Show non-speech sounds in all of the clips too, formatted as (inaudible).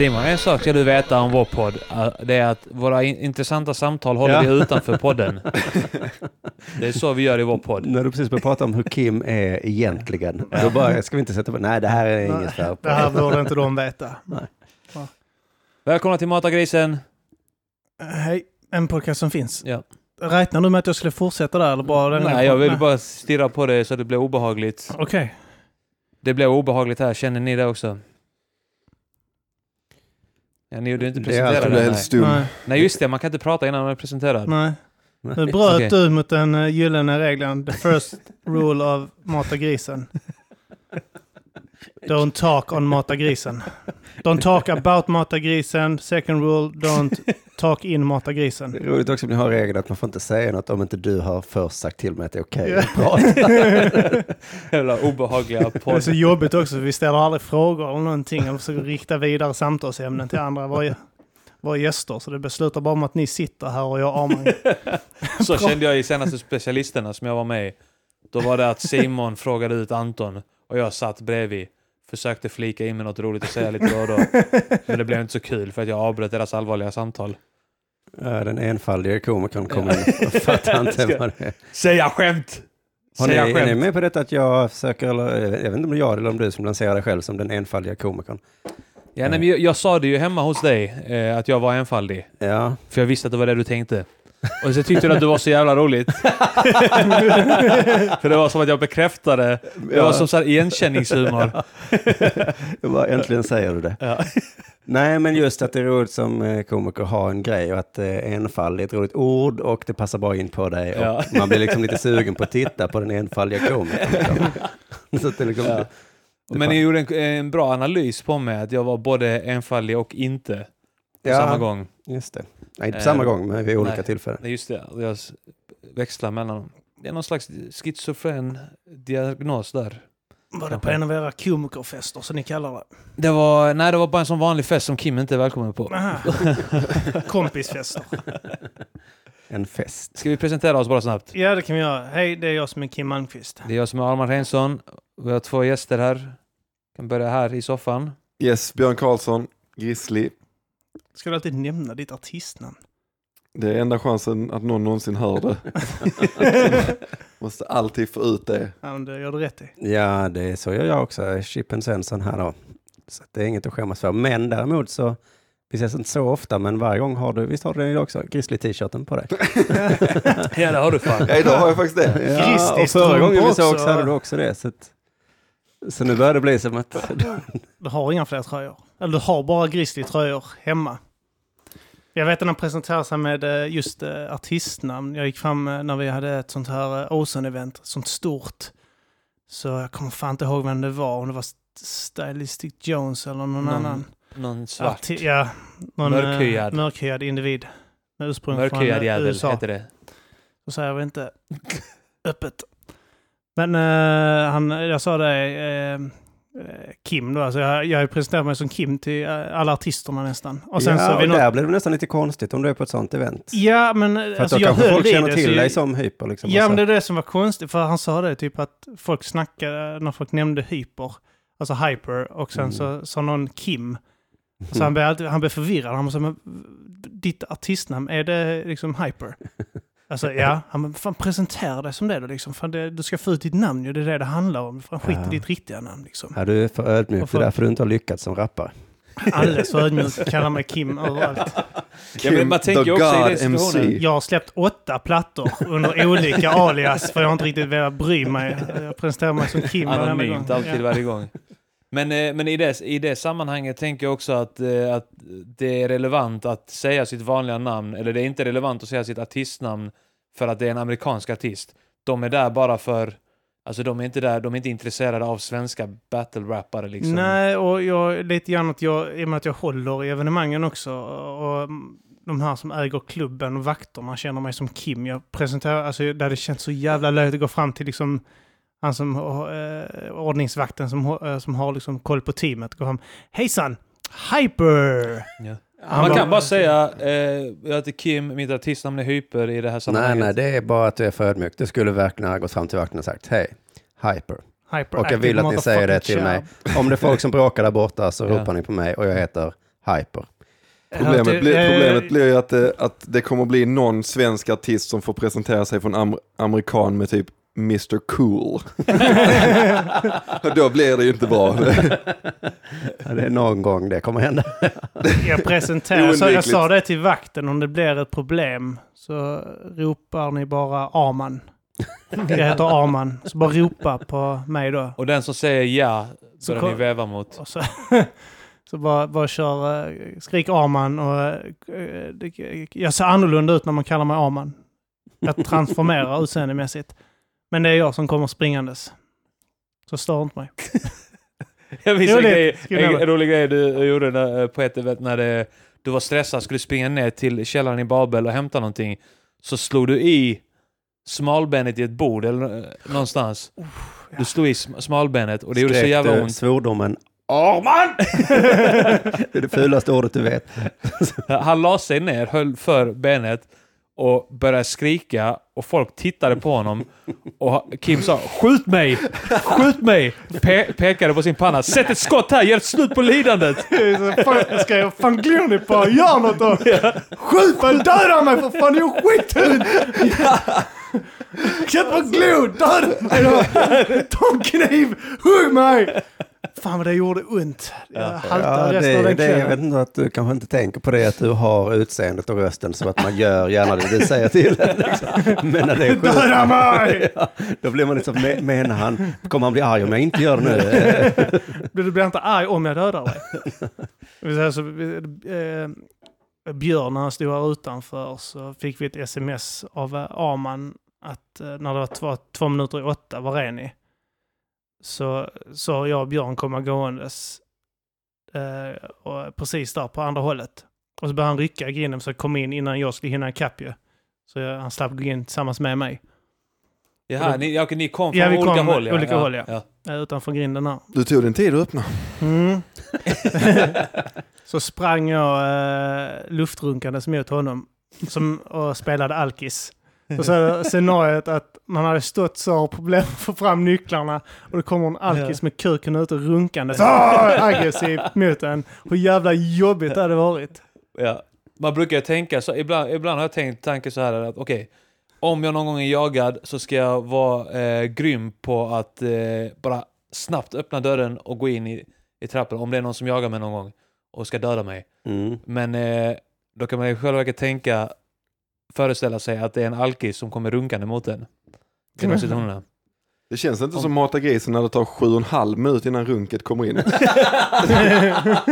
Simon, en sak ska du veta om vår podd. eh, Det är att våra in- intressanta samtal håller Ja. vi utanför podden. (laughs) Det är så vi gör i vår podd. När du precis började prata om hur Kim är egentligen, då bara, ska vi inte sätta på, nej det här är inget för. Det här borde inte de veta. Välkomna till Matagrisen. Hej, en podcast som finns. Ja. Räknar du med att jag skulle fortsätta där eller bara den Nej, jag vill bara stirra på det så det blir obehagligt. Okej. Det blev obehagligt här, känner ni det också? Ja, ni gjorde inte Det är alltid den. blev Nej. helt stum. Nej, nej, just det, man kan inte prata innan man är presenterad. nej. Nu bröt Okej. du mot den uh, gyllene regeln. The first rule of mata grisen. (laughs) Don't talk on mata grisen. Don't talk about mata grisen. Second rule, don't talk in mata Det grisen. är roligt också om ni har regeln att man får inte säga något om inte du har först sagt till mig att det är okej Ja. att prata. (laughs) Jävla obehagliga Det är podd. så jobbigt också, vi ställer aldrig frågor eller någonting och försöker rikta vidare samtalsämnen till andra våra, våra gäster. Så det beslutar bara om att ni sitter här och jag Arman. (laughs) Så kände jag i senaste specialisterna som jag var med i. Då var det att Simon frågade ut Anton och jag satt bredvid. Försökte flika in med något roligt att säga lite då och då. (laughs) Men det blev inte så kul för att jag avbröt deras allvarliga samtal. Ja, Den enfaldige komikern kommer in och fattar (laughs) inte vad det är. Säga skämt! Har ni, är ni med på detta att jag försöker, eller jag vet inte om det är jag eller om du som lanserar dig själv som den enfaldiga komikern? Ja, nej, men jag, jag sa det ju hemma hos dig, eh, att jag var enfaldig. Ja, För jag visste att det var det du tänkte. (laughs) Och så tyckte du att det var så jävla roligt. (laughs) för det var som att jag bekräftade. Det var som så här igenkänningshumor. jag (laughs) bara, äntligen säger du det. Ja. Nej, men just att det är roligt som eh, komiker att ha en grej och att eh, enfald är ett roligt ord och det passar bra in på dig. Och Ja. Man blir liksom lite sugen på att titta på den enfaldiga komikern. Liksom. Så att det liksom, Ja. Men ni gjorde en, en bra analys på mig, att jag var både enfaldig och inte på samma gång. Just det. Nej, inte på Eh, samma gång, men vid olika nej. tillfällen. Nej, just det. Jag s- växlar mellan dem. Det är någon slags schizofren diagnos där. Var det på en av era komikerfester som ni kallar det? Det var, nej, det var bara en sån vanlig fest som Kim inte är välkommen på. (laughs) Kompisfester. En fest. Ska vi presentera oss bara snabbt? Ja, det kan vi göra. Hej, det är jag som är Kim Malmqvist. Det är jag som är Armand Reinsson. Vi har två gäster här. kan börja här i soffan. Yes, Björn Karlsson, Grizzly. Ska du alltid nämna ditt artistnamn? Det är enda chansen att någon någonsin hör det. (laughs) Måste alltid få ut det. Ja, men det gör du rätt i. Ja, det är så gör jag också. Chippen Svensson här då. Så det är inget att skämmas för. Men däremot så, vi ses inte så ofta, men varje gång har du, visst har du den idag också, Grizzly-t-shirten på dig? (laughs) Ja, det har du fan. Ja, idag har jag faktiskt det. Ja, Grizzly och förra gången vi sågs hade du också det. Så, att, så nu börjar det bli som att, Du har inga fler tröjor. Eller du har bara Grizzly-tröjor hemma. Jag vet att han presenterade sig med eh, just eh, artistnamn. Jag gick fram eh, när vi hade ett sånt här Ocean-event, sånt stort. Så jag kommer fan inte ihåg vem det var. Om det var Stylistic Jones eller någon Någon annan. Någon svart. Arti- ja, någon Mörkhyad. mörkhyad individ. Med ursprung från Mörkhyad eh, jävel USA. heter det. Så säger vi inte (laughs) öppet. Men eh, han, jag sa det, eh, Kim då, alltså jag, jag presenterat mig som Kim till eh, alla artisterna nästan. Och sen ja, så och något, där blir det nästan lite konstigt om du är på ett sånt event. Ja, men eh, För att alltså då jag kanske folk känner det, till så dig jag- som hyper. Liksom, Ja, och men det är det som var konstigt, för han sa det typ att folk snackade, när folk nämnde hyper, alltså hyper, och sen Mm. så sa någon Kim. Så han blev, alltid, han blev förvirrad. Han sa, men ditt artistnamn, är det liksom hyper? (laughs) Alltså ja, han bara, fan presentera dig som det då liksom. Fan, det, du ska få ut ditt namn ju, det är det det handlar om. Fan, skit Ja. i ditt riktiga namn liksom. Ja, du är för ödmjuk, Varför? det är därför du inte har lyckats som rappare. Alldeles för ödmjuk, kallar mig Kim överallt. Ja, men man tänker the också i God den situationen. MC. Jag har släppt åtta plattor under olika alias för jag har inte riktigt velat bry mig. Jag presenterar mig som Kim. Anonymt alltid Ja. varje gång. Men, eh, men i, det, i det sammanhanget tänker jag också att, eh, att det är relevant att säga sitt vanliga namn, eller det är inte relevant att säga sitt artistnamn för att det är en amerikansk artist. de är där bara för... Alltså de är inte där, de är inte intresserade av svenska battle-rappare liksom. Nej, och jag, lite grann att jag, i och med att jag håller i evenemangen också, och de här som äger klubben och vakterna känner mig som Kim. Jag presenterar, alltså det hade känts så jävla löjligt att gå fram till liksom han som, eh, ordningsvakten som, har- eh, som har liksom koll på teamet. Gå fram, hejsan! Hyper! Ja. Han Man bara- kan bara säga, eh, jag heter Kim, mitt artistnamn är Hyper i det här Nej, sammanhanget. nej, det är bara att du är för ödmjuk. Du skulle verkligen ha gått fram till vakten och sagt hej, hyper. Hyper Och jag vill att ni säger det till mig. Om det är folk som bråkar där borta så (laughs) Ja. ropar ni på mig och jag heter Hyper. Problemet, blir, eh, problemet blir ju att det, att det kommer bli någon svensk artist som får presentera sig från am amerikan med typ Mr Cool. (laughs) Då blir det ju inte bra. (laughs) Ja, det är någon gång det kommer hända. (laughs) Jag presenterar, så jag sa det till vakten, om det blir ett problem så ropar ni bara Arman. Jag heter Arman, så bara ropa på mig då. Och den som säger ja, Så ni väva mot. Och så, så bara, bara kör, eh, skrik Arman och eh, det, jag ser annorlunda ut när man kallar mig Arman. Jag transformerar utseendemässigt. Men det är jag som kommer springandes. Så stör inte mig. (laughs) Jag minns en, grej, en, rolig grej du gjorde när, på ett event när det, du var stressad, skulle springa ner till källaren i Babel och hämta någonting. Så slog du i smalbenet i ett bord eller eh, någonstans. Du slog i sm- smalbenet och det gjorde så Skrek jävla ont. Svordomen Arman! (laughs) det är det fulaste ordet du vet. (laughs) Han la sig ner, höll för benet och började skrika och folk tittade på honom. Och Kim sa “Skjut mig! Skjut mig!” Pe pekade på sin panna. “Sätt ett skott här! Gör ett slut på lidandet!” Skrev, ni på? Gör något då! Skjut! Fan döda mig för fan, det är skithund! Sätt på glo! Döda mig då! Ta en kniv! Hugg mig! Fan vad det gjorde ont. Jag haltade Ja, resten av det, den det, jag vet inte att du kanske inte tänker på det att du har utseendet och rösten så att man gör gärna det du säger till en, liksom. Men när det är sjukt, Döda mig! (laughs) ja, då blir man liksom, "Me- menar han, kommer han bli arg om jag inte gör det nu? (laughs) Du blir inte arg om jag dödar dig. Det vill säga, så, eh, Björn när han stod här utanför så fick vi ett sms av Arman att eh, när det var två, två minuter i åtta var Reni. Så så jag och Björn komma gåendes eh, och precis där på andra hållet. Och så började han rycka i grinden så jag kom in innan jag skulle hinna ikapp ju. Så jag, han slapp gå in tillsammans med mig. Jaha, ni, ja, ni kom från Ja, vi olika kom håll? olika håll, ja. Eh, utanför grinden här. Du tog din tid att öppna. Mm. (laughs) så sprang jag eh, luftrunkandes mot honom som, och spelade alkis. Och så scenariot att man hade stått så och problem att få fram nycklarna och det kommer en alkis med kuken ute och runkande så (laughs) aggressivt mot en. Hur jävla jobbigt det hade varit. Ja. Man brukar ju tänka så, ibland, ibland har jag tänkt tanken så här att okej, om jag någon gång är jagad så ska jag vara eh, grym på att eh, bara snabbt öppna dörren och gå in i, i trappen om det är någon som jagar mig någon gång och ska döda mig. Mm. Men eh, då kan man i själva verket tänka, föreställa sig att det är en alkis som kommer runkande mot en. I de situationerna. Det känns inte som mata grisen när det tar sju och en halv minut innan runket kommer in. (laughs)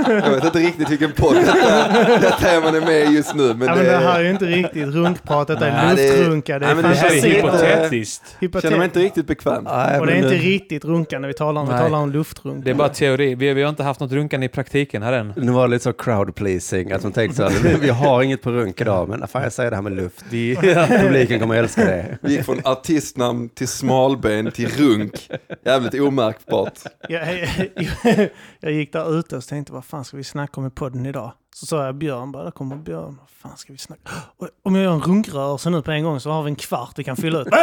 jag vet inte riktigt vilken podd detta, detta är man är med i just nu. Men ja, det, men det här är ju inte riktigt runkprat, detta är Nej, det är- luftrunka, det är men det här är hypotetiskt. känner mig inte riktigt bekväm. Nej, Och det är inte eh, riktigt runkande vi talar om, vi Nej. talar om luftrunk. Det är bara teori. Vi, vi har inte haft något runkande i praktiken här än. Nu var det lite så crowd pleasing, att man tänkte så här, vi har inget på runk idag, men fan jag säger det här med luft. (laughs) Vi, Publiken kommer älska det. Vi gick från artistnamn till smalben till runk. Jävligt omärkbart. Jag, (laughs) jag, jag gick där ute och tänkte, vad fan ska vi snacka om i podden idag? Så sa jag Björn, bara, där kommer Björn, vad fan ska vi snacka Och Om jag gör en runkrörelse nu på en gång så har vi en kvart vi kan fylla ut. (laughs)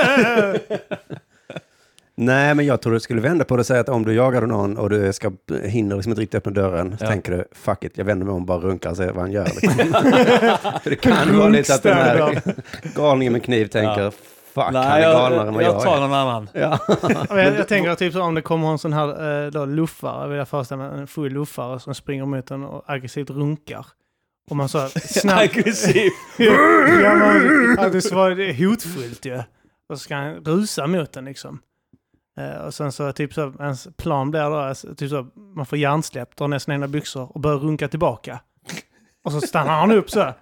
Nej, men jag tror du skulle vända på det och säga att om du jagar någon och du ska, hinner liksom inte riktigt öppna dörren, så Ja. tänker du, fuck it, jag vänder mig om och bara runkar och ser vad han gör. Liksom. (laughs) För det kan vara lite att den här galningen med kniv tänker, Ja. Fuck, han nej, är jag, galnare än vad jag jag tar är. någon annan. (laughs) Ja. Jag, jag tänker typ så om det kommer en sån här eh, då, luffare, vill jag föreställa mig, en full luffare som springer mot en och aggressivt runkar. Och man så (laughs) snabbt... Aggressiv. (laughs) ja, att det så var det hotfullt ju. Och så ska han rusa mot den liksom. Eh, och sen så typ så, ens plan blir då, typ så, man får hjärnsläpp, drar ner sina egna byxor och börjar runka tillbaka. Och så stannar han upp så.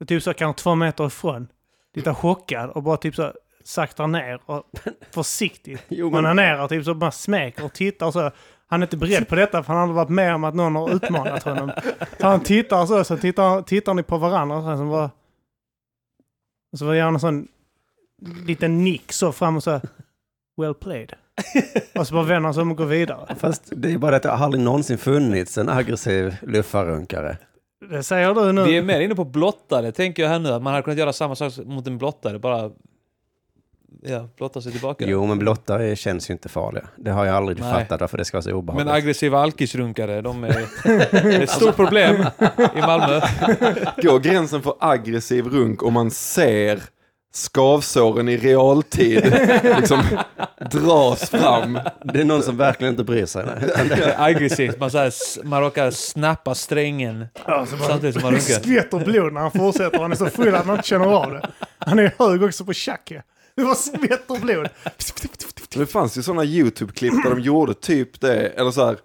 Och typ så kanske två meter ifrån. Lite chockad och bara typ så saktar ner och försiktigt (laughs) Jo, men- onanerar. Typ så bara smeker och tittar och så. Han är inte beredd på detta för han har varit med om att någon har utmanat honom. Så han tittar så, så tittar, tittar ni på varandra och så, så bara... Och så var jag en sån liten nick så fram och så... Well played. (laughs) och så bara vänder han sig om och går vidare. Fast det är bara det att det har aldrig någonsin funnits en aggressiv luffarunkare. Det säger du nu. Vi är mer inne på blottare, tänker jag här nu. Att man hade kunnat göra samma sak mot en blottare. Bara ja, blotta sig tillbaka. Jo, men blottare känns ju inte farliga. Det har jag aldrig Nej. fattat varför det ska vara så obehagligt. Men aggressiva alkisrunkare, de är, det är ett stort problem i Malmö. Går gränsen för aggressiv runk om man ser skavsåren i realtid liksom dras fram. Det är någon som verkligen inte bryr sig. Aggressivt, man, så här, s- man råkar snappa strängen Ja, så bara samtidigt som man det runkar. skvätter blod när han fortsätter. Han är så full att man inte känner av det. Han är hög också på tjack. Det bara skvätter blod. Det fanns ju sådana YouTube-klipp där de gjorde typ det, eller så här,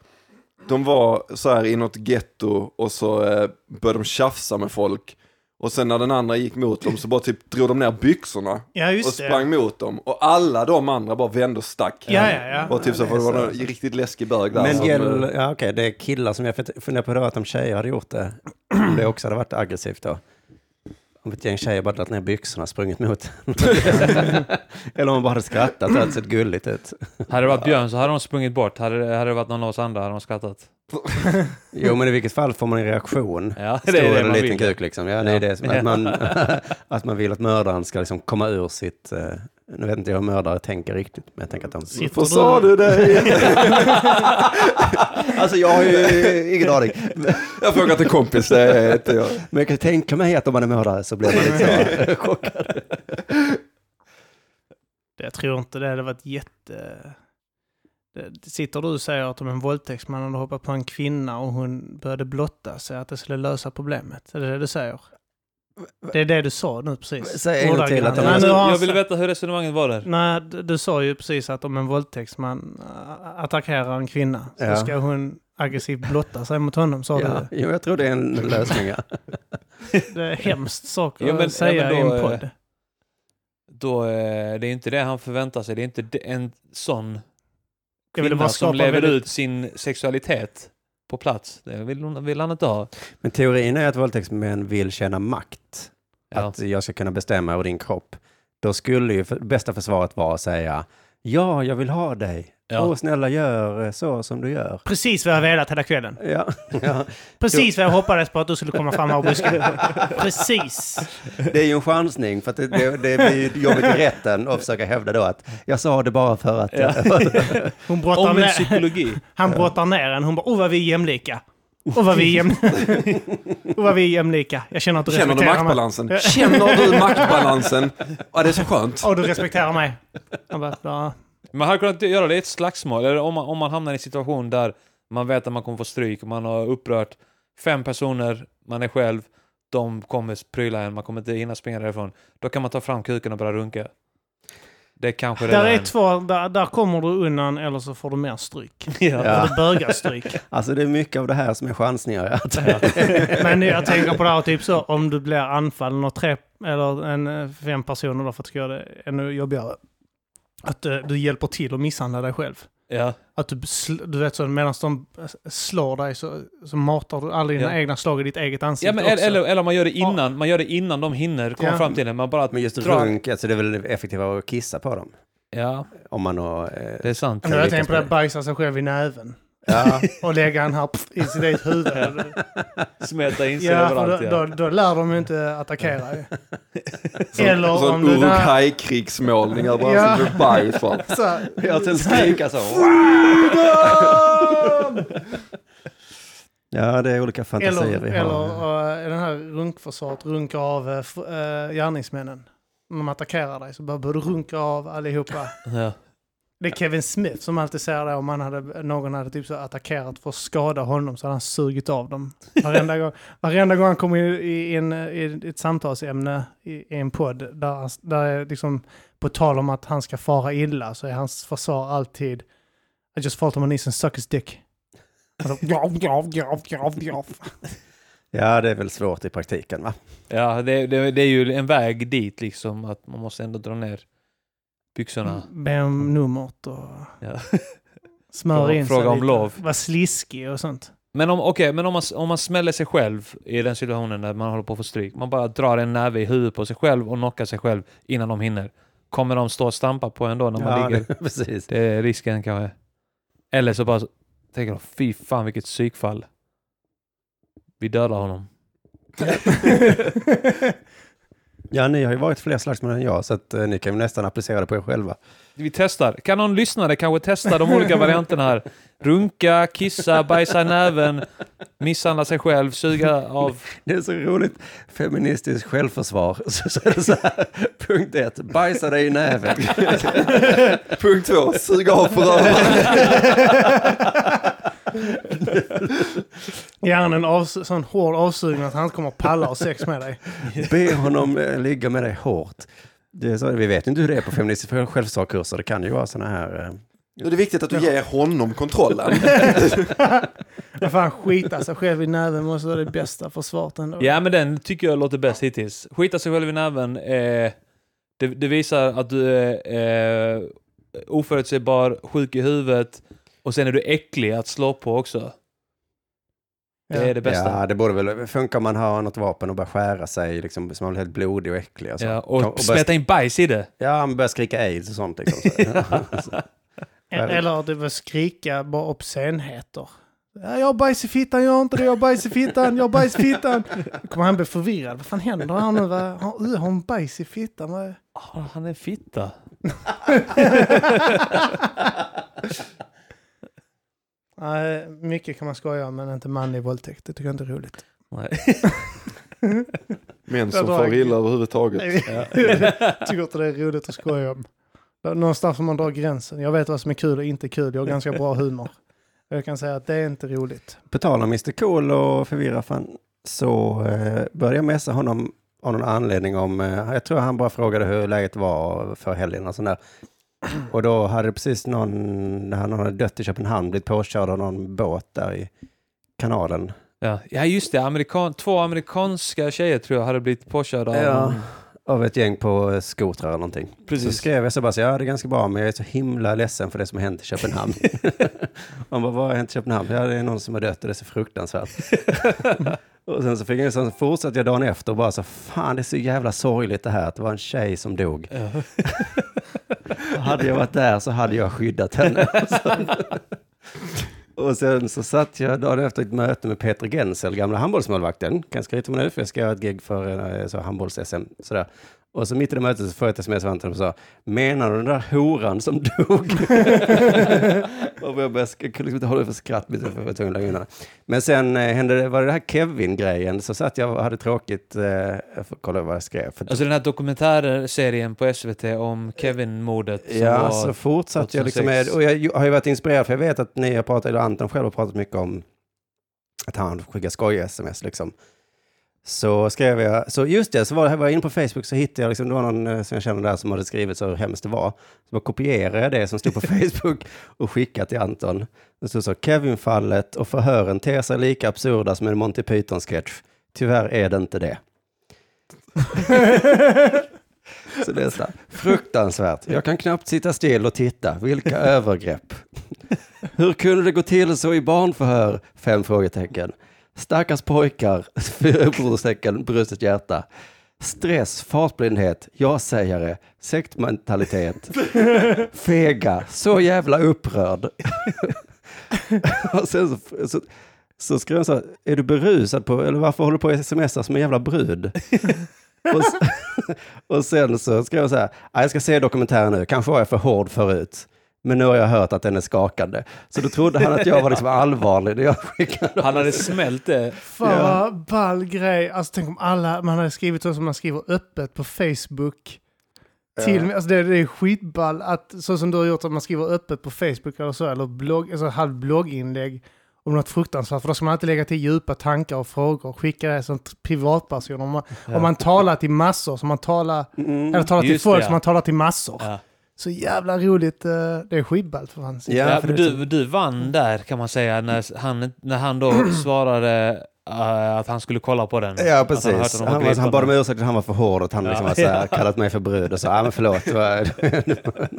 de var så här i något getto och så eh, började de tjafsa med folk. Och sen när den andra gick mot dem så bara typ drog de ner byxorna Ja, och just det. sprang mot dem. Och alla de andra bara vände och stack. Ja, ja, ja. Och typ så, för det var någon riktigt läskig bög där. Men som, gäll, eh, ja, okej, det är killar som jag funderar på då att om tjejer hade gjort det, (clears throat) om det också hade varit aggressivt då. Om ett gäng tjejer bara dragit ner byxorna och sprungit mot (laughs) Eller om man bara hade skrattat och hade sett gulligt ut. Hade det varit Björn så hade de sprungit bort. Hade, det- hade det varit någon av oss andra hade de skrattat. (laughs) Jo, men i vilket fall får man en reaktion. Ja, Stor det är det eller liten vill. kuk liksom. Ja, det är det. Att, man, (laughs) att man vill att mördaren ska liksom komma ur sitt... nu vet inte jag hur mördare tänker riktigt, men jag tänker att de... Vad sa du dig? (laughs) Alltså jag har ju ingen aning. Jag frågar till kompis, det är inte jag. Men jag kan tänka mig att om man är mördare så blir man lite så (laughs) chockad. Det- Jag tror inte det hade varit jätte... Det- Sitter du och säger att om en våldtäktsman hade hoppat på en kvinna och hon började blotta sig, att det skulle lösa problemet? Är det det du säger? Det är det du sa nu precis. Säg en gång till att Nej, Alltså, nu har jag vill sagt- veta hur resonemanget var där. Nej, du, du sa ju precis att om en våldtäktsman äh, attackerar en kvinna så Ja. ska hon aggressivt blotta sig mot honom, sa Ja, du. jo, jag tror det är en lösning. Ja. (laughs) Det är hemskt sak Ja, men- att säga då, i en eh, podd. Då, eh, det är inte det han förväntar sig. Det är inte en sån kvinna bara som lever väldigt- ut sin sexualitet på plats. Det vill, vill han inte ha. Men teorin är att våldtäktsmän vill känna makt. Ja. Att jag ska kunna bestämma över din kropp. Då skulle ju för, bästa försvaret vara att säga ja, jag vill ha dig. Ja. Åh, snälla gör eh, så som du gör. Precis vad jag velat hela kvällen. Ja, (laughs) ja. Precis vad jag hoppades på att du skulle komma fram och busken. (laughs) Precis. Det är ju en chansning för det, det, det blir ju jobbigt i rätten att försöka hävda då att jag sa det bara för att... Ja. (laughs) Hon brottar Om en ner, psykologi. han brottar ner en. Hon bara, oh vad vi är jämlika. Oh vad vi är, jäm... (laughs) oh, vad vi är jämlika. Jag känner att du Känner du respekterar mig. maktbalansen? Känner du (laughs) maktbalansen? Ja, det är så skönt. Och du respekterar mig. Han bara, ja. Man hade kunnat göra det i ett slagsmål, eller om man, om man hamnar i en situation där man vet att man kommer få stryk, man har upprört fem personer, man är själv, de kommer pryla en, man kommer inte hinna springa därifrån. Då kan man ta fram kuken och börja runka. Det är kanske Där är två, där, där kommer du undan eller så får du mer stryk. Ja. (laughs) Ja. Eller bögarstryk. (laughs) Alltså det är mycket av det här som är chansningar. Att, Men jag tänker på det här typ så, om du blir anfallen av tre eller en, eh, fem personer då för att göra det ännu jobbigare. Att eh, du hjälper till att misshandla dig själv. Ja. Att du, du vet så, medan de slår dig så, så matar du alla dina Ja. egna slag i ditt eget ansikte ja men, eller, också. eller, eller man gör det innan, man gör det innan de hinner komma Ja. fram till det. Man bara men just drar... runk, alltså det är väl effektivare att kissa på dem. Ja, Om man har... Eh, det är sant. Men jag tänker på det, bajsa sig själv i näven. Ja, (laughs) Och lägga en här i sitt eget huvud. (laughs) Smeta in sig Ja, överallt. då, Ja. då, då lär de ju inte attackera ju. (laughs) Eller Sån om Uruguay-krigsmålning över Ja. ansiktet. Bajs här, jag sen skrika så. Ja, det är olika fantasier Eller, vi har. eller uh, den här runkförsvaret, runka av uh, gärningsmännen. När de attackerar dig så bara bör du runka av allihopa. Ja. Det är Kevin Smith som alltid säger det om man hade, någon hade typ så attackerat för att skada honom så hade han sugit av dem. Varenda gång, varenda gång han kommer i, i, en, i ett samtalsämne i, i en podd där, han- där är liksom på tal om att han ska fara illa så är hans försvar alltid I just fought on my knees and suck his dick. Alltså. (laughs) Ja, det är väl svårt i praktiken va? Ja, det, det, det är ju en väg dit liksom, att man måste ändå dra ner byxorna. Be om numret och Ja. (laughs) smöra in sig Fråga om lite. lov. Var sliskig och sånt. Men om, okej, men om man, om man smäller sig själv i den situationen när man håller på att få stryk. Man bara drar en näve i huvudet på sig själv och knockar sig själv innan de hinner. Kommer de stå och stampa på en då när man Ja, ligger? det, (laughs) precis. Det är risken kanske. Eller så bara så- tänker de, fy fan vilket psykfall. Vi dödar honom. (laughs) Ja, ni har ju varit fler slagsmål än jag, så att, eh, ni kan ju nästan applicera det på er själva. Vi testar. Kan någon lyssnare kanske testa de olika varianterna här? Runka, kissa, bajsa i näven, misshandla sig själv, suga av... Det är så roligt. Feministiskt självförsvar. Så, (laughs) så är det så här. Punkt ett, bajsa dig i näven. (laughs) Punkt två, suga av förövaren. (laughs) Gärna en avs- sån hård avsugning att han inte kommer att palla ha sex med dig. Be honom eh, ligga med dig hårt. Det är så, vi vet inte hur det är på feministiska självförsvarskurser. Det kan ju vara sådana här... eh, Det är viktigt att du ger honom kontrollen. (laughs) Vad fan, skita sig själv i näven måste vara det bästa försvaret ändå. Ja, men den tycker jag låter bäst hittills. Skita sig själv i näven. Eh, det, det visar att du är eh, oförutsägbar, sjuk i huvudet och sen är du äcklig att slå på också. Det Ja. är det bästa. Ja, det borde väl funka om man har något vapen och börjar skära sig, liksom, så man blir helt blodig och äcklig. Alltså. Ja, Kom- och börja, smeta in bajs i det. ja, man börjar skrika aids och sånt. Liksom, så. (laughs) Eller det var skrika bara obscenheter. Ja, jag har bajs i fittan, jag har inte det, jag har bajs i fittan, jag har bajs i fittan. Då kommer han bli förvirrad. Vad fan händer här nu? Vad- Har uh, har hon bajs i fittan? Vad Ah, han är fitta. (laughs) Nej, mycket kan man skoja om, men inte manlig våldtäkt. Det tycker jag inte är roligt. Nej. Män som får illa överhuvudtaget. (laughs) Tycker inte det är roligt att skoja om. Någonstans får man dra gränsen. Jag vet vad som är kul och inte kul. Jag har ganska bra humor. Jag kan säga att det är inte roligt. På tal om Mr Cool och förvirra fan, så eh, började jag messa honom av någon anledning om, eh, jag tror han bara frågade hur läget var för helgen och sådär. (clears throat) Och då hade precis någon, när han hade dött i Köpenhamn, blivit påkörd av någon båt där i kanalen. Ja, ja just det. Amerikan två amerikanska tjejer tror jag hade blivit påkörda av... Ja, av ett gäng på eh, skotrar eller någonting. Så Precis. skrev jag så bara, så, ja det är ganska bra, men jag är så himla ledsen för det som har hänt i Köpenhamn. (laughs) Han bara, vad har hänt i Köpenhamn? Ja, det är någon som har dött och det är så fruktansvärt. (laughs) och sen så fick jag, så fortsatte jag dagen efter och bara så, fan det är så jävla sorgligt det här, att det var en tjej som dog. Ja. (laughs) Hade jag varit där så hade jag skyddat henne. (laughs) och sen så satt jag dagen efter ett möte med Peter Gensel, gamla handbollsmålvakten. Kan skryta med nu, för jag ska göra ett gig för eh, så handbolls-SM. Sådär. Och så mitt i det mötet så får jag ett sms av honom och sa, menar du den där horan som dog? (laughs) och jag, började, jag kunde liksom inte hålla för skratt, mitt för jag tvungen undan. Men sen eh, hände det, var det det här Kevin-grejen, så satt jag och hade tråkigt, eh, jag får kolla vad jag skrev. För Alltså den här dokumentärserien på SVT om Kevin-mordet. Ja, så fortsatte jag liksom 2006. med, och jag har ju varit inspirerad, för jag vet att ni har pratat, eller Anton själv har pratat mycket om att han skickar skoj-sms liksom. Så skrev jag, så just det, så var, jag var jag inne på Facebook så hittade jag, liksom, det var någon eh, som jag känner där som hade skrivit så hur hemskt det var. Så bara kopierade jag det som stod på (laughs) Facebook och skickade till Anton. Det stod så, Kevin-fallet och förhören ter sig lika absurda som en Monty Python-sketch. Tyvärr är det inte det. (laughs) Så det är så här, fruktansvärt. Jag kan knappt sitta still och titta. Vilka övergrepp. (laughs) Hur kunde det gå till så i barnförhör? Fem frågetecken. Stackars pojkar. (laughs) Utropstecken, brustet hjärta. Stress, fartblindhet, ja-sägare, sektmentalitet. (laughs) Fega, så jävla upprörd. (laughs) och sen så, så, så skrev han så här, är du berusad på, eller varför håller du på att smsa som en jävla brud? och, och sen så skrev jag så här, "Ah, jag ska se dokumentären nu, kanske var jag för hård förut. Men nu har jag hört att den är skakande. Så då trodde han att jag var liksom allvarlig när jag skickade. Han hade smält det. Fan Ja. vad ball grej. Alltså tänk om alla, man hade skrivit så som man skriver öppet på Facebook. Till, alltså det, det är skitball att, så som du har gjort, att man skriver öppet på Facebook eller så, eller blogg, alltså halv blogginlägg om något fruktansvärt. För då ska man alltid lägga till djupa tankar och frågor och skicka det som privatperson. Om man, om man talar till massor, som man talar, Mm. eller talar till folk det, ja. som man talar till massor. Ja. Så jävla roligt. eh, Det är skitballt för fan. Ja, Ja, för du, du vann där kan man säga när han, när han då (clears throat) svarade eh, att han skulle kolla på den. Ja, han precis. att Han, han gripat bad om ursäkt att han var för hård och han liksom Ja. här, (laughs) kallat mig för brud och så, ja men förlåt.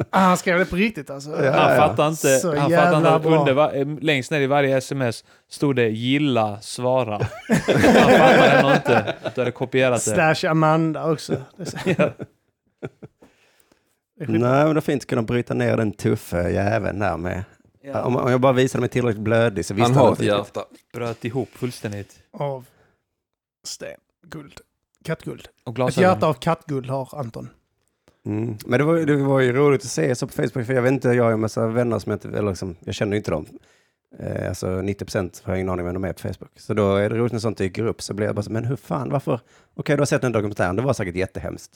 Ah, han skrev det på riktigt alltså. Ja, Han ja. fattar inte, Så han fattar inte att under, eh, längst ner i varje sms stod det gilla, svara. (laughs) han fattar ändå inte. Du hade kopierat det. Slash Amanda också. (laughs) Ja. Nej, men det är fint att kunna bryta ner den tuffa jäveln där med. Om, om jag bara visade mig tillräckligt blödig så visste Han har ett hjärta. Bröt ihop fullständigt. Av sten. Guld. Kattguld. Och Ett glasögon. hjärta av kattguld har Anton. Mm. Men det var, det var ju roligt att se så på Facebook, för jag vet inte, jag har ju en massa vänner som jag inte, eller liksom, jag känner ju inte dem. Eh, alltså 90 procent har jag ingen aning om vem de är på Facebook. Så då är det roligt när sånt dyker upp, så blir jag bara så, men hur fan, varför? Okej, du har sett den dokumentären, det var säkert jättehemskt.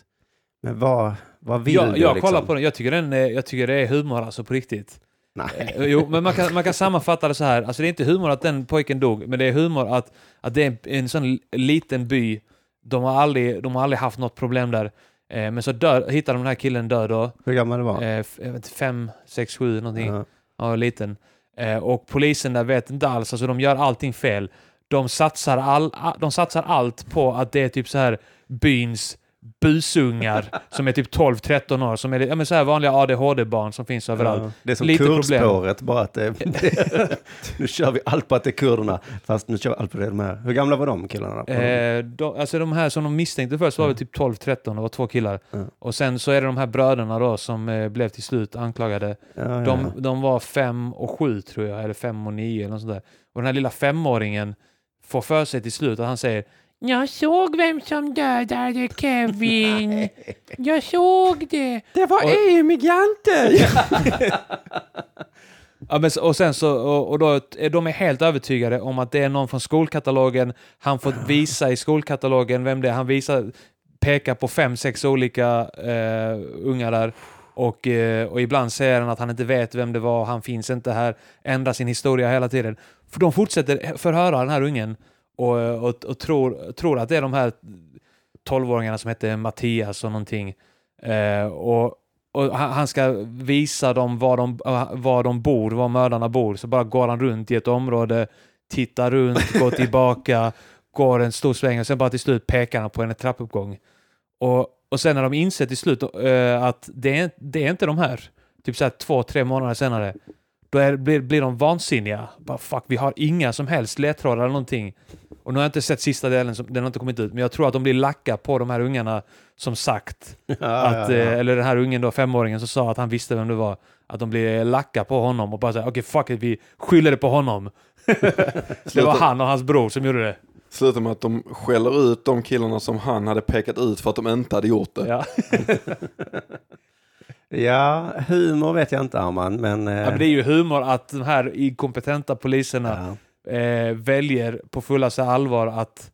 Men vad, vad vill Jag, du jag liksom? kollar på den, jag tycker, den är, jag tycker det är humor alltså på riktigt. Nej. Eh, Jo, men man kan, man kan sammanfatta det så här. Alltså det är inte humor att den pojken dog, men det är humor att, att det är en, en sån li- liten by. De har aldrig, de har aldrig haft något problem där. Eh, men så dör, hittar de den här killen död då. Hur gammal var? Eh, vet inte, fem, sex, sju någonting. Ja. Ja, liten. Eh, och polisen där vet inte alls, alltså de gör allting fel. De satsar, all, de satsar allt på att det är typ så här byns busungar (laughs) som är typ 12-13 år, som är ja, men så här vanliga ADHD-barn som finns överallt. Ja. Det är som Lite kurdspåret, bara att det, (laughs) (laughs) nu kör vi allt på att det är kurderna, fast nu kör vi allt på det de här. Hur gamla var de killarna? Eh, de, alltså de här som de misstänkte först var väl typ 12-13, det var två killar. Mm. Och sen så är det de här bröderna då som eh, blev till slut anklagade. ja, ja, De, var fem och sju tror jag, eller fem och nio eller något sånt där. Och den här lilla femåringen får för sig till slut att han säger Jag såg vem som dödade Kevin. Jag såg det. Det var Och- Emigante! (laughs) Ja, men, och sen så, och, och då, är de är helt övertygade om att det är någon från skolkatalogen. Han får visa i skolkatalogen vem det är. Han visar, pekar på fem, sex olika eh, ungar där. Och, eh, och ibland säger han att han inte vet vem det var, han finns inte här, ändrar sin historia hela tiden. För de fortsätter förhöra den här ungen och, och, och tror, tror att det är de här 12-åringarna som heter Mattias och någonting. Eh, och, och han han ska visa dem var de, var de bor, var mördarna bor. Så bara går han runt i ett område, tittar runt, går (laughs) tillbaka, går en stor sväng och sen bara till slut pekar han på en trappuppgång. Och, och sen när de inser till slut eh, att det är, det är inte de här, typ så här två, tre månader senare, då är, blir, blir de vansinniga. Bara fuck, vi har inga som helst ledtrådar eller någonting. Och nu har jag inte sett sista delen, som, den har inte kommit ut, men jag tror att de blir lacka på de här ungarna som sagt ja, att, ja, ja. eh, eller den här ungen då, femåringen som sa att han visste vem det var, att de blir lacka på honom och bara säger okej fuck it, vi skyller det på honom. (laughs) det var han och hans bror som gjorde det. Slutar med att de skäller ut de killarna som han hade pekat ut för att de inte hade gjort det. (laughs) (laughs) Ja. Humor vet jag inte Arman, men... eh, Ja, men det är ju humor att de här inkompetenta poliserna ja. eh, väljer på fullaste allvar att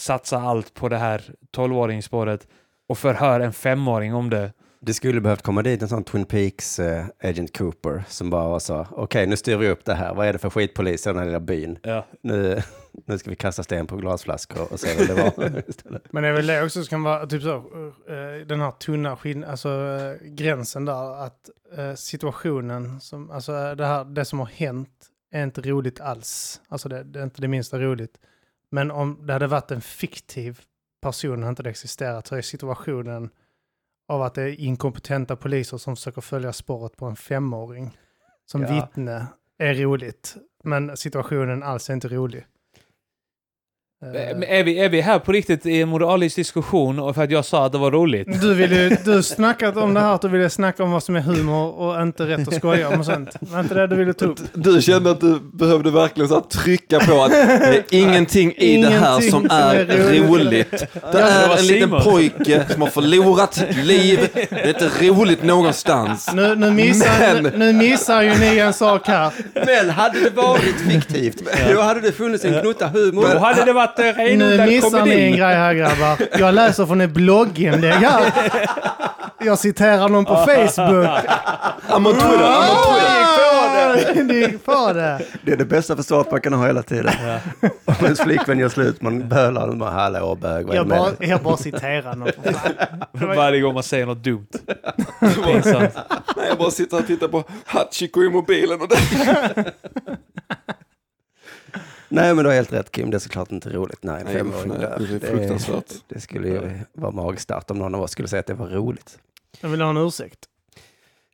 satsa allt på det här 12-åringsspåret och förhör en femåring om det. Det skulle behövt komma dit en sån Twin Peaks eh, Agent Cooper som bara sa, okej nu styr vi upp det här, vad är det för skitpolis i den här lilla byn? Ja. Nu, nu ska vi kasta sten på glasflaskor och se vem det var (laughs) istället. Men det är väl det också som kan vara typ så, eh, den här tunna skinn, alltså eh, gränsen där, att eh, situationen, som, alltså det, här, det som har hänt är inte roligt alls. Alltså det, det är inte det minsta roligt. Men om det hade varit en fiktiv person och inte det existerat så är situationen av att det är inkompetenta poliser som försöker följa spåret på en femåring som Ja. vittne är roligt. Men situationen alls är inte rolig. Eh, Men Är vi, är vi här på riktigt i en moralisk diskussion och för att jag sa att det var roligt? Du ville du snackat om det här att du ville snacka om vad som är humor och inte rätt att skoja om och sånt. Var inte det du ville ta upp? Du kände att du behövde verkligen så trycka på att det är ingenting i det här Ingenting som som är är roligt. Det är en liten pojke som har förlorat sitt liv. Det är inte roligt någonstans. Nu, nu, missar, Men- nu, nu missar ju ni en sak här. Men hade det varit fiktivt, då hade det funnits en gnutta humor. Då hade det varit eh, Nu renodlad missar ni en komedi. grej här grabbar. Jag läser från ett blogginlägg här. Jag citerar någon på (laughs) Facebook. I'm on Twitter, I'm on Twitter. Ni gick (laughs) på det. Det är det bästa försvaret man kan ha hela tiden. (laughs) Om ens flickvän gör slut, man bölar och bara hallå bög, vad är Jag det med bara, dig?" jag bara citerar någon. för fan. Varje gång man säger något dumt. Pinsamt. Nej, jag bara sitter och tittar på Hachiko i mobilen och det. Nej, men du har helt rätt Kim. Det är såklart inte roligt när en Nej, femåring dör. det är fruktansvärt. det skulle ju vara magstarkt om någon av oss skulle säga att det var roligt. Jag vill ha en ursäkt.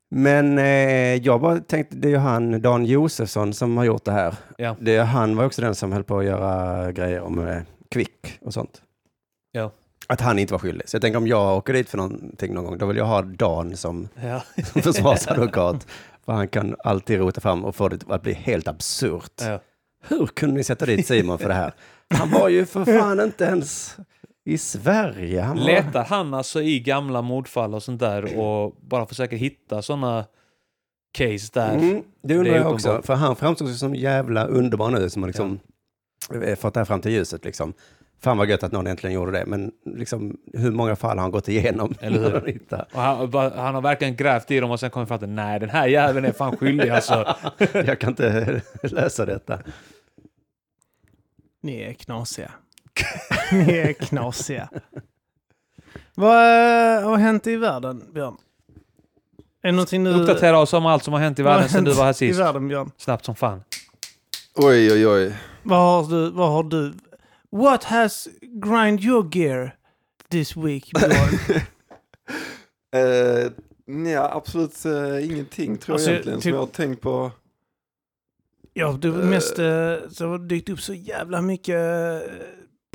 Men eh, jag bara tänkte, det är ju han, Dan Josefsson, som har gjort det här. Ja. Det, han var också den som höll på att göra grejer om eh, Kvick och sånt. Ja. Att han inte var skyldig. Så jag tänker om jag åker dit för någonting någon gång, då vill jag ha Dan som Ja. (laughs) försvarsadvokat. för han kan alltid rota fram och få det att bli helt absurt. Ja. Hur kunde ni sätta dit Simon för det här? Han var ju för fan inte ens i Sverige. Han var... Letar han alltså i gamla mordfall och sånt där och bara försöker hitta sådana case där? Mm, det undrar Det jag också. För han framstår ju som jävla underbar nu som har liksom eh, fått det här fram till ljuset. Liksom. Fan vad gött att någon äntligen gjorde det. Men liksom, hur många fall har han gått igenom? (laughs) Eller hur? Han han, har verkligen grävt i dem och sen kommit fram till nej den här jäveln är fan skyldig alltså. (laughs) jag kan inte (laughs) läsa detta. Ni är knasiga. (laughs) Ni är knasiga. Vad eh, har hänt i världen, Björn? Är det någonting du... Uppdatera oss om allt som har hänt i världen sedan du var här I sist. världen, Björn. Snabbt som fan. Oj, oj, oj. Vad har du... Vad har du... What has grind your gear this week, Björn? (laughs) Eh, nej, absolut eh, ingenting tror Alltså, jag egentligen typ- som jag har tänkt på. Ja, det var mest... eh, Så har dykt upp så jävla mycket eh,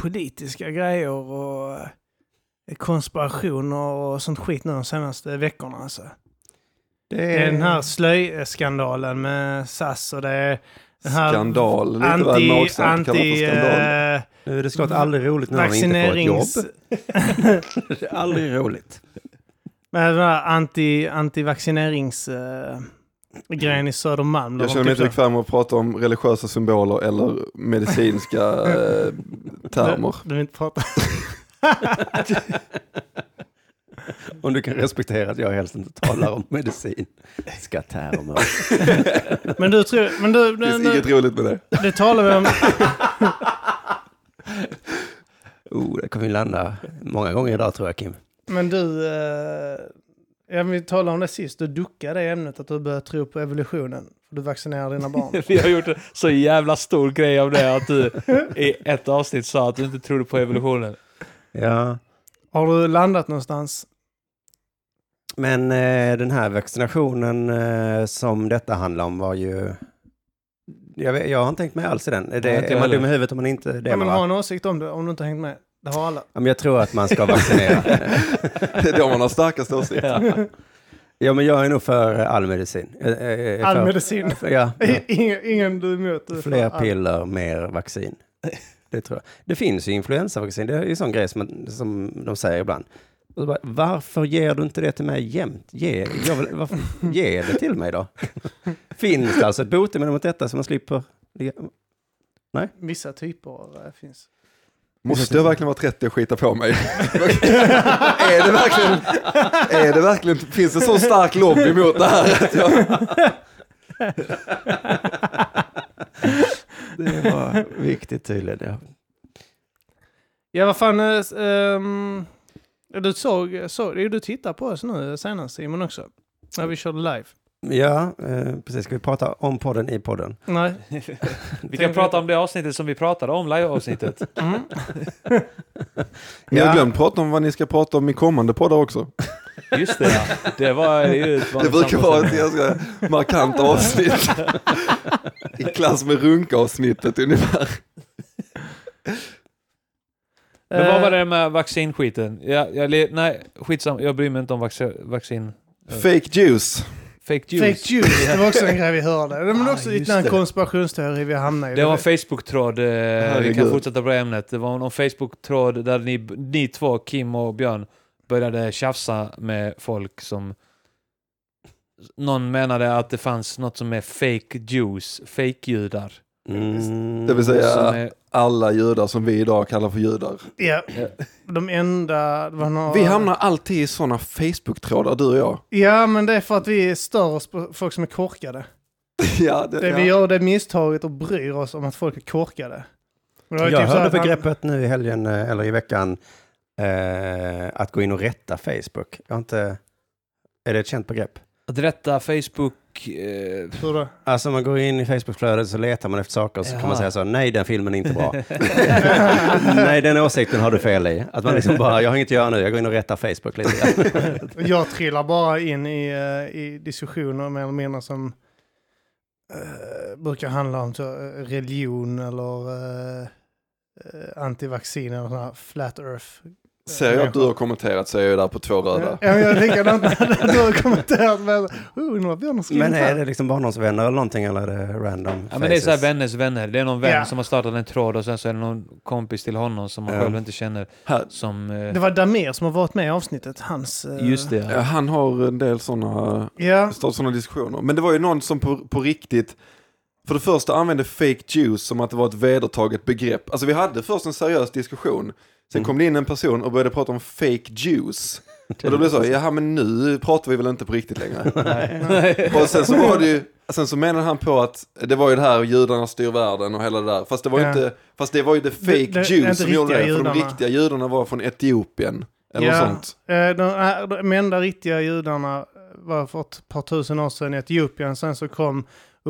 politiska grejer och eh, konspirationer och sånt skit nu de senaste veckorna. Alltså. Det Det är den här slöjskandalen med SAS och det är den här Skandal, lite väl anti, magstarkt att kalla anti för skandal. eh, Nu är det såklart aldrig roligt när man inte får ett jobb. (laughs) Det är aldrig roligt. (laughs) med den här anti, anti-vaccinerings... eh, grejen i Södermalm. Jag känner mig typ inte bekväm med att prata om religiösa symboler eller medicinska (laughs) eh, termer. Du, du vill inte prata? (laughs) Om du kan respektera att jag helst inte talar om medicin. Ska termer. (laughs) Men du tror... Men du, Det finns inget roligt med det. det talar vi om... Oh, det kommer vi landa många gånger idag tror jag Kim. Men du... Ja, vi talade om det sist. Du duckade det ämnet att du börjar tro på evolutionen. För du vaccinerar dina barn. (laughs) Vi har gjort en så jävla stor grej av det att du i ett avsnitt sa att du inte trodde på evolutionen. Ja, Har du landat någonstans? men eh, den här vaccinationen eh, som detta handlar om var ju... Jag, vet, jag har inte tänkt med alls i den. Är, det, är man heller. dum i huvudet om man inte det? Ja, men va? ha en åsikt om det om du inte har hängt med. Det har alla. Ja, men jag tror att man ska vaccinera. (laughs) Det är då man har starkast åsikt. Ja. ja, men jag är nog för all medicin. För- medicin. för- Ja, ja. (laughs) ingen, ingen du för Fler piller, mer vaccin. Det tror jag. Det finns ju influensavaccin. Det är ju en sån grej som, som de säger ibland. Bara, varför ger du inte det till mig jämt? Ge, jag vill, varför, ge det till mig då. (laughs) finns det alltså ett botemedel mot detta så man slipper... ligga- Vissa typer eh, finns. Måste jag verkligen vara 30 och skita på mig? (laughs) är det verkligen, är det verkligen, finns det så stark lobby mot det här? (laughs) Det var viktigt tydligen. Ja. Ja, vad fan. ehm, du såg, såg du tittar på oss nu senast Simon också. När vi körde live. Ja, eh, precis. Ska vi prata om podden i podden? Nej. (laughs) Vi kan prata om det avsnittet som vi pratade om, live-avsnittet. Mm. Ni har Ja. glömt prata om vad ni ska prata om i kommande poddar också. Just det, ja. Det var ju Det brukar vara ett ganska markant avsnitt. I klass med runkavsnittet ungefär. Men vad var Eh, det med vaccinskiten? Jag, jag, nej, skitsam. Jag bryr mig inte om vaccin. Fake juice. Fake juice. Fake juice, (laughs) det var också en grej vi hörde. Men Ah, också ytterligare en det. konspirationsteori vi hamnade i. Det var en Facebook-tråd. Eh, vi kan fortsätta på det ämnet. Det var någon Facebook-tråd där ni, ni två, Kim och Björn, började tjafsa med folk som... Någon menade att det fanns något som är fake Jews, fake-judar. Mm. Det vill säga är, alla judar som vi idag kallar för judar. Ja, de enda... Det var några... Vi hamnar alltid i sådana Facebook-trådar du och jag. Ja, men det är för att vi stör oss på folk som är korkade. (laughs) Ja, det, Det, ja. Vi gör det misstaget och bryr oss om att folk är korkade. Jag typ hörde att han- begreppet nu i helgen, eh, eller i veckan, eh, att gå in och rätta Facebook. Jag har inte... Är det ett känt begrepp? att rätta Facebook... Facebook... Eh, Hur då? Alltså man går in i Facebookflödet så letar man efter saker och så kan man Ja. säga så, nej den filmen är inte bra. (laughs) nej den åsikten har du fel i. Att man liksom bara, jag har inget att göra nu, jag går in och rättar Facebook lite grann. (laughs) Jag trillar bara in i, eh, i diskussioner mer eller mindre som eh, brukar handla om så, eh, religion eller uh, antivaccin eller sådana flat earth. Ser jag att du har kommenterat så är jag där på två röda. Ja, jag är likadant när du har kommenterat med oh, undrar har Men är det liksom barndomsvänner eller någonting eller är det random ja, men det är så här faces? vänners vänner. Det är någon vän Ja. som har startat en tråd och sen så är det någon kompis till honom som man Ja. själv inte känner. Som... Eh, Det var Damir som har varit med i avsnittet. Hans... eh, just det. ja, han har en del sådana Ja, såna diskussioner. Men det var ju någon som på, på riktigt, för det första använde fake juice som att det var ett vedertaget begrepp. Alltså vi hade först en seriös diskussion, sen Mm. kom det in en person och började prata om fake juice. (laughs) Och då blev det så, jaha men nu pratar vi väl inte på riktigt längre. (laughs) Nej. (laughs) Och sen så var det ju, sen så menade han på att det var ju det här judarna styr världen och hela det där. Fast det var ju Ja. inte, fast det var ju the fake Det- det- Jews inte som gjorde det. För de riktiga judarna var från Etiopien. Eller Ja. sånt. eh, de, de enda riktiga judarna var för ett par tusen år sedan i Etiopien. Sen så kom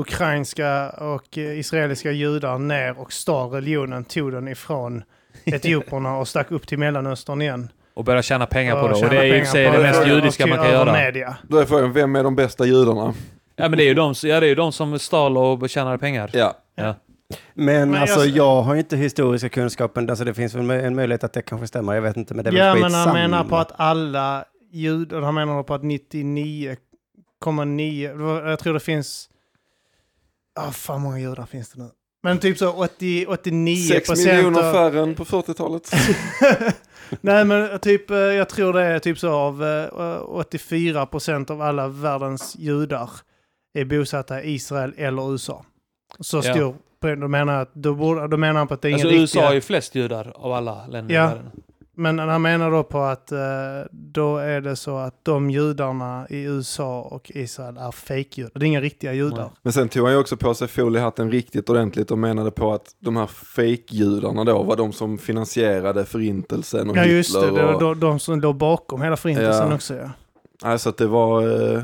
ukrainska och eh, israeliska judar ner och stal religionen, tog den ifrån (laughs) etioperna och stack upp till Mellanöstern igen. Och börja tjäna pengar på det. Och det är i och för sig på det mest judiska man kan göra. Media. Då är frågan, vem är de bästa judarna? Ja men det är ju de, ja, det är ju de som stal och tjänade pengar. Ja. Ja. Men, Men alltså jag- jag har inte historiska kunskapen, alltså det finns väl en möjlighet att det kanske stämmer, jag vet inte, men det är väl Ja, men han menar på att alla judar, han menar på att 99,9, det var- jag tror det finns, ah fan hur många judar finns det nu? Men typ så 80, 89 Sex miljoner färre än på 40-talet. (laughs) Nej men typ, eh, jag tror det är typ så av eh, 84 procent av alla världens judar är bosatta i Israel eller USA. Så Ja. stor, på- då menar, att, då, borde, då menar han på att det är ingen Alltså USA riktiga... är ju flest judar av alla länder Ja. i världen. Men han menar då på att eh, då är det så att de judarna i USA och Israel är fejkjudar. Det är inga riktiga judar. Nej. Men sen tog han ju också på sig foliehatten riktigt ordentligt och menade på att de här fake-judarna då var de som finansierade förintelsen och Ja just det, Hitler. det var och, de, de som låg bakom hela förintelsen Ja. också ja. Alltså att det var, eh,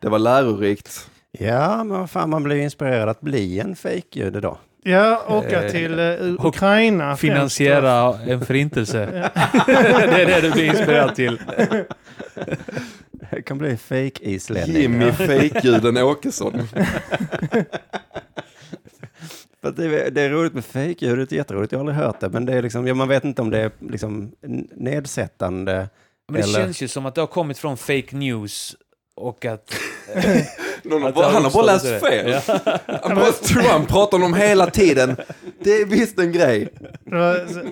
det var lärorikt. Ja, men vad fan, man ju inspirerad att bli en fejkjude då. Ja, åka Eh, till och Ukraina. främst. Finansiera en förintelse. (laughs) det är det du blir inspirerad till. Jag kan bli fake-islänning. Jimmy fake-juden Åkesson. Det, är, det är roligt med fejkljudet, jätteroligt, jag har aldrig hört det, men det är liksom, ja, man vet inte om det är liksom nedsättande. Men det Eller- känns ju som att det har kommit från fake news och att... (laughs) Någon har bara, han har bara läst fel. Ja. (laughs) Trump pratar om dem hela tiden. Det är visst en grej.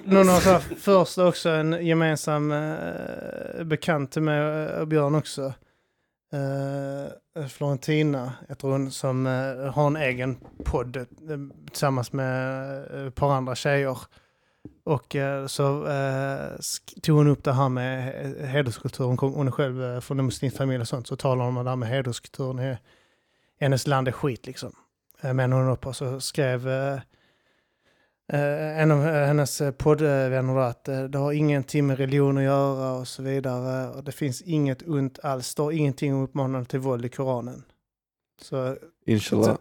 Någon av så först också en gemensam eh, bekant till mig och Björn också. Eh, Florentina, jag tror hon, som eh, har en egen podd eh, tillsammans med eh, ett par andra tjejer. Och eh, så eh, tog hon upp det här med he- hederskultur. Hon, kom, hon är själv eh, från en muslimsk familj och sånt. Så talar hon om det här med hederskulturen. Hennes land är skit liksom. Men hon upp och så skrev en av hennes poddvänner att det har ingenting med religion att göra och så vidare. Och det finns inget ont alls. Det står ingenting om uppmanande till våld i Koranen. Så Inshallah.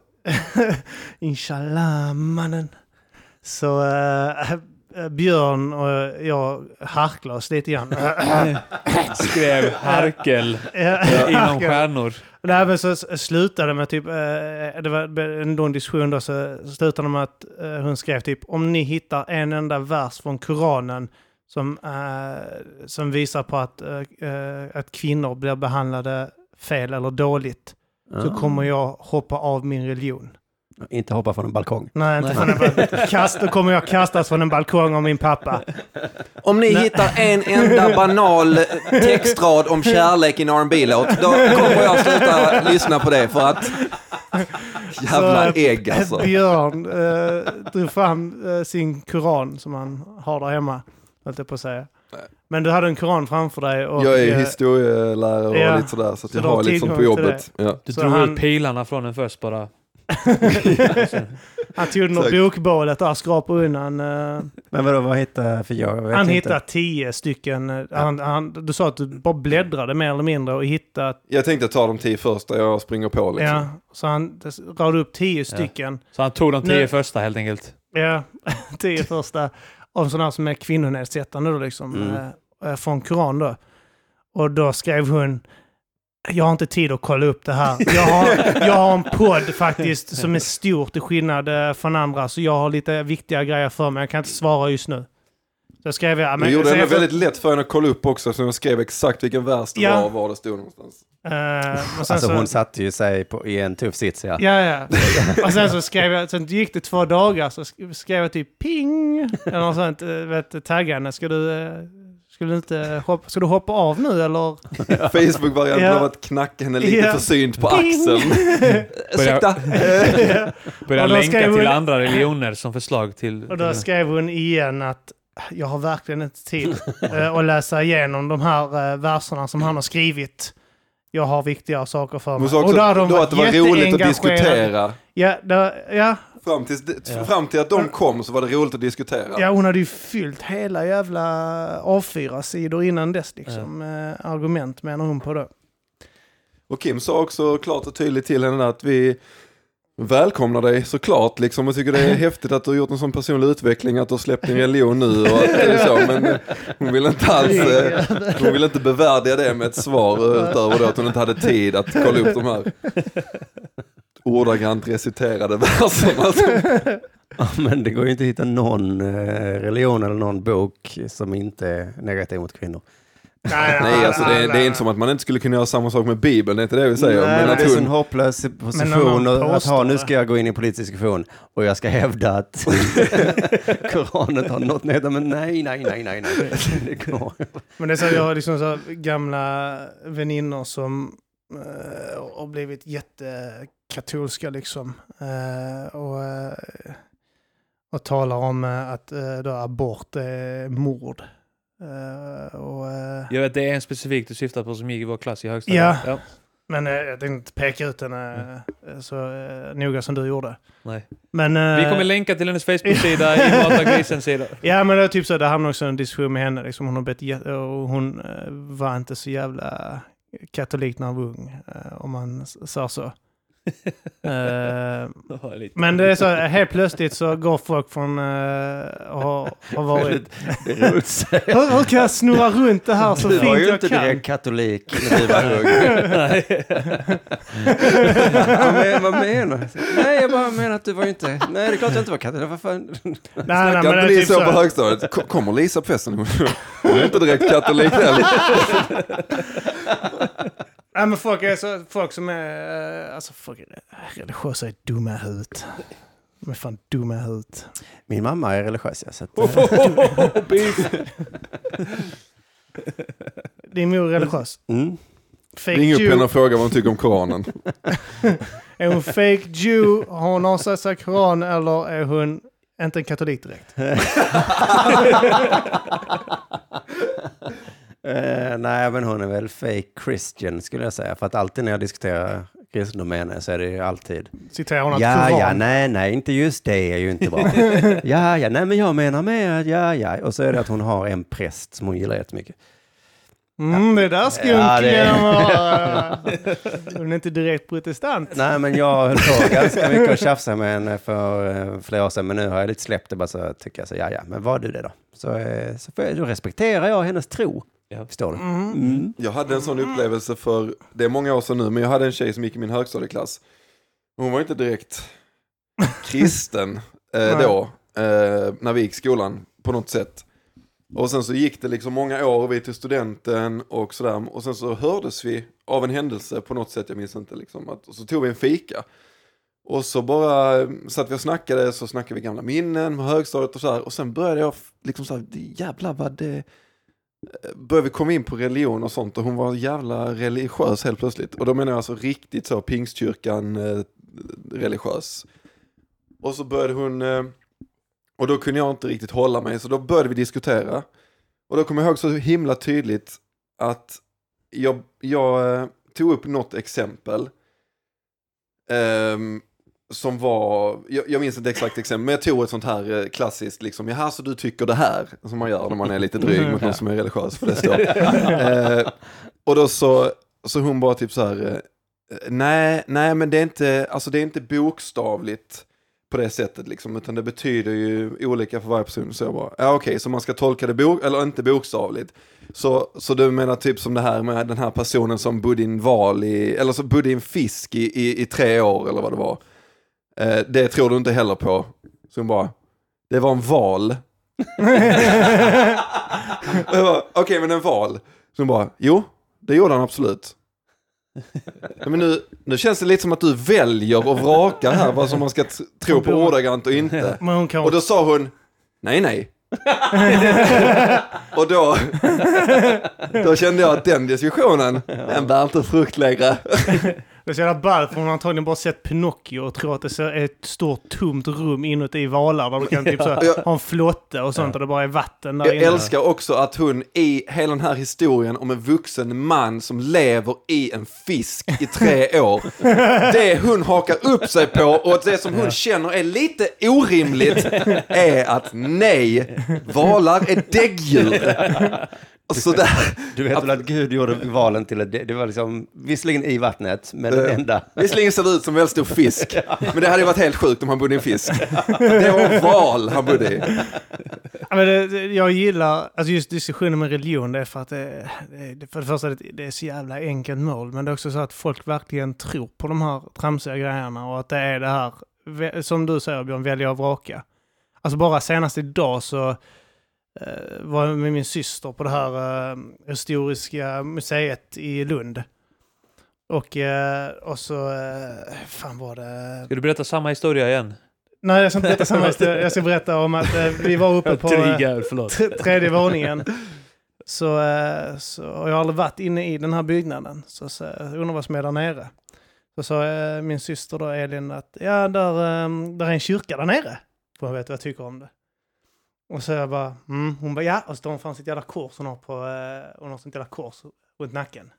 (laughs) inshallah mannen. Så Björn och jag harklade oss lite grann. (laughs) Skrev Harkel (laughs) Ja, inom stjärnor. Nej, men så slutade med typ, eh, det var en lång diskussion då, så slutade med att eh, hon skrev typ om ni hittar en enda vers från Koranen som, eh, som visar på att, eh, eh, att kvinnor blir behandlade fel eller dåligt så Ja. kommer jag hoppa av min religion. Inte hoppa från en balkong. Nej, inte Nej. från en bal- kast, då kommer jag kastas från en balkong av min pappa. Om ni hittar en enda banal textrad om kärlek i en rb låt då kommer jag sluta lyssna på det för att... Jävla Så, ägg alltså. Björn eh, drog fram eh, sin koran som han har där hemma, höll jag på att säga. Men du hade en koran framför dig och... Jag är eh, historielärare och Ja. lite sådär så att Så jag har sånt på jobbet. Ja. Du Så drog han- ut pilarna från den först bara. (laughs) Han tog Tack. bokbålet där, skrapade undan. eh, Men vadå, vad hittade för jag vet han inte. hittade tio stycken. eh, Han, han, du sa att du bara bläddrade mer eller mindre och hittade... Jag tänkte ta de tio första jag springer på liksom. Ja, så han radade upp tio stycken. Så han tog de tio Nej. första helt enkelt. Ja, (laughs) tio första av sådana här som är kvinnonedsättande då liksom. Mm. eh, från Koran då. Och då skrev hon jag har inte tid att kolla upp det här. Jag har, jag har en podd faktiskt som är stor till skillnad eh, från andra. Så jag har lite viktiga grejer för mig. Jag kan inte svara just nu. Så skrev jag... Du gjorde det väldigt lätt för henne att kolla upp också, så jag skrev exakt vilken vers det Ja. var och var det stod någonstans. och sen Alltså så- hon satte ju sig på, i en tuff sits ja. Ja, ja. Och sen så skrev jag, sen gick det två dagar så sk- skrev jag typ ping. Eller något sånt, eh, vet, taggande. Ska du, ska du inte hoppa, ska du hoppa av nu eller? (laughs) Facebook-varianten Ja. av att knacka henne lite Ja. för synt på axeln. (laughs) Ursäkta? (laughs) Då länka skrev till hon- andra religioner som förslag till... Och då skrev hon igen att jag har verkligen inte tid eh, att läsa igenom de här eh, verserna som han har skrivit. Jag har viktigare saker för mig. Hon sa Och också då de då att det var roligt att diskutera. Ja, då, ja, Fram till, fram till att de kom så var det roligt att diskutera. Ja, hon hade ju fyllt hela jävla A4-sidor innan dess liksom. Eh, argument menar hon på det. Och Kim sa också klart och tydligt till henne att vi välkomnar dig såklart liksom och tycker det är (laughs) häftigt att du har gjort en sån personlig utveckling att du har släppt din religion nu och att så (laughs) men eh, hon vill inte alls eh, hon vill inte bevärdiga det med ett svar utöver det att hon inte hade tid att kolla upp de här (laughs) ordagrant reciterade verserna. (laughs) Ja, Men det går ju inte att hitta någon eh, religion eller någon bok som inte är negativ mot kvinnor. Nej, alltså det, är- det är inte som att man inte skulle kunna göra samma sak med Bibeln, det är inte det vi säger. Nej, men det är en hopplös position att ha, nu ska jag gå in i en politisk diskussion och jag ska hävda att (laughs) Koranen har något nej, men nej, nej, nej, nej, nej. (laughs) Det går. Men det är så jag har liksom så gamla väninnor som eh, har blivit jättekatolska liksom. Eh, och, eh, och talar om att då abort är mord. Och, Jag vet, det är en specifik du syftar på som gick i vår klass i högstadiet. Ja. Men eh, jag tänkte inte peka ut henne eh, så noga som du gjorde. Nej. Men, Vi kommer länka till hennes Facebook-sida i Mata (laughs) Grisens sida. Ja men det är typ så, det hamnade också en diskussion med henne. Liksom, hon, har jä- och hon var inte så jävla katolik när han var ung, eh, om man säger så. Eh, men det är så, helt plötsligt så går folk från uh, har, har varit... Det är roligt att säga. Hur, hur kan jag snurra runt det här så Du var fint ju jag inte kan? direkt katolik när du var ung. (laughs) Men, vad menar du? Nej, jag bara menar att du var ju inte... Nej, det är klart jag inte var katolik. Vad fan? Nej, nej, men kan det inte är bli typ på högstadiet. Ko- Kommer Lisa på festen? Hon är inte direkt katolik heller. (laughs) Nej, men folk är så, folk som är, eh, alltså folk är religiösa är dumma i huvudet. De är fan dumma i huvudet. Min mamma är religiös, ja, så att, eh, (laughs) Din mor är religiös. mm. Fake Ring upp Jew. henne och fråga vad hon tycker om Koranen. (laughs) Är hon fake Jew? Har hon avsagt sig koran eller är hon inte en katolik direkt? (laughs) Eh, nej, men hon är väl fake Christian skulle jag säga. För att alltid när jag diskuterar kristendom med henne så är det ju alltid Citerar hon att Ja, ja, nej, nej, inte just det är ju inte bra. (laughs) ja, ja, nej, men jag menar med att ja, ja. Och så är det att hon har en präst som hon gillar jättemycket. Mm, det där skunken Ja, det-. (laughs) Hon är inte direkt protestant. Nej, men jag höll på ganska mycket att tjafsa med henne för eh, flera år sedan, men nu har jag lite släppt det bara så tycker jag så, ja, ja, men var du det då? Så, eh, så jag, då respekterar jag hennes tro, Ja. förstår du? Mm. Mm. Jag hade en sån upplevelse för, det är många år sedan nu, men jag hade en tjej som gick i min högstadieklass. Hon var inte direkt (laughs) kristen eh, då, eh, när vi gick skolan på något sätt. Och sen så gick det liksom många år, vi till studenten och sådär. Och sen så hördes vi av en händelse på något sätt, jag minns inte liksom. Att, och så tog vi en fika. Och så bara eh, satt vi och snackade, så snackade vi gamla minnen med högstadiet och så här. Och sen började jag liksom så här, jävlar vad det... Började vi komma in på religion och sånt och hon var jävla religiös helt plötsligt. Och då menar jag alltså riktigt så pingstkyrkan eh, religiös. Och så började hon, eh, och då kunde jag inte riktigt hålla mig så då började vi diskutera. Och då kommer jag ihåg så himla tydligt att jag, jag eh, tog upp något exempel. ehm, som var, jag, jag minns inte exakt exempel, men jag tog ett sånt här eh, klassiskt, liksom, jaha så du tycker det här, som man gör när man är lite dryg mot någon som är religiös, för det står. (laughs) eh, och då så, så hon bara typ så här, eh, nej, nej men det är inte, alltså det är inte bokstavligt på det sättet liksom, utan det betyder ju olika för varje person. Så jag bara, ja okej, så man ska tolka det bok, eller inte bokstavligt. Så, så du menar typ som det här med den här personen som bodde i en val i, eller så bodde i en fisk i, i, i tre år eller vad det var. Eh, det tror du inte heller på. Så hon bara, det var en val. (laughs) Okej, men en val. Så hon bara, jo, det gjorde han absolut. Men nu, nu känns det lite som att du väljer och vrakar här vad som man ska tro på ordagrant och inte. Kan Och då sa hon, nej nej. (laughs) och då, då kände jag att den diskussionen, den bär inte frukt längre. (laughs) Det är så jävla ballt för hon har antagligen bara sett Pinocchio och tror att det är ett stort tomt rum inuti valar där du kan typ så här, ha en flotte och sånt och det bara är vatten där Jag inne. älskar också att hon i hela den här historien om en vuxen man som lever i en fisk i tre år. (laughs) Det hon hakar upp sig på och det som hon känner är lite orimligt (laughs) är att nej, valar är däggdjur. Och sådär. (laughs) Du vet väl att Gud gjorde valen till ett, det det var liksom, visserligen i vattnet, men den Eh, enda. Visserligen ser det ut som en väldigt stor fisk, (laughs) men det hade ju varit helt sjukt om han bodde i en fisk. Det var en val han bodde i. Men det, det, jag gillar alltså just diskussionen med religion, det är för att det, det, för det första det, det är så jävla enkelt mål, men det är också så att folk verkligen tror på de här tramsiga grejerna och att det är det här, som du säger Björn, välja och vraka. Alltså bara senast idag så var jag med min syster på det här eh, historiska museet i Lund. Och, eh, och så, eh, fan var det... Ska du berätta samma historia igen? Nej, jag ska inte berätta samma historia. Jag ska berätta om att eh, vi var uppe på... eh, Dryga, förlåt. t- tredje våningen. Så, eh, så och jag har aldrig varit inne i den här byggnaden. Så, så jag undrar vad som är där nere. Så sa eh, min syster då, Elin, att ja, där, eh, där är en kyrka där nere. För hon vet vad jag tycker om det. Och så jag bara, mm. hon bara, ja. Och så tar hon fram sitt jävla kors hon har på, eh, hon har sitt jävla kors runt nacken.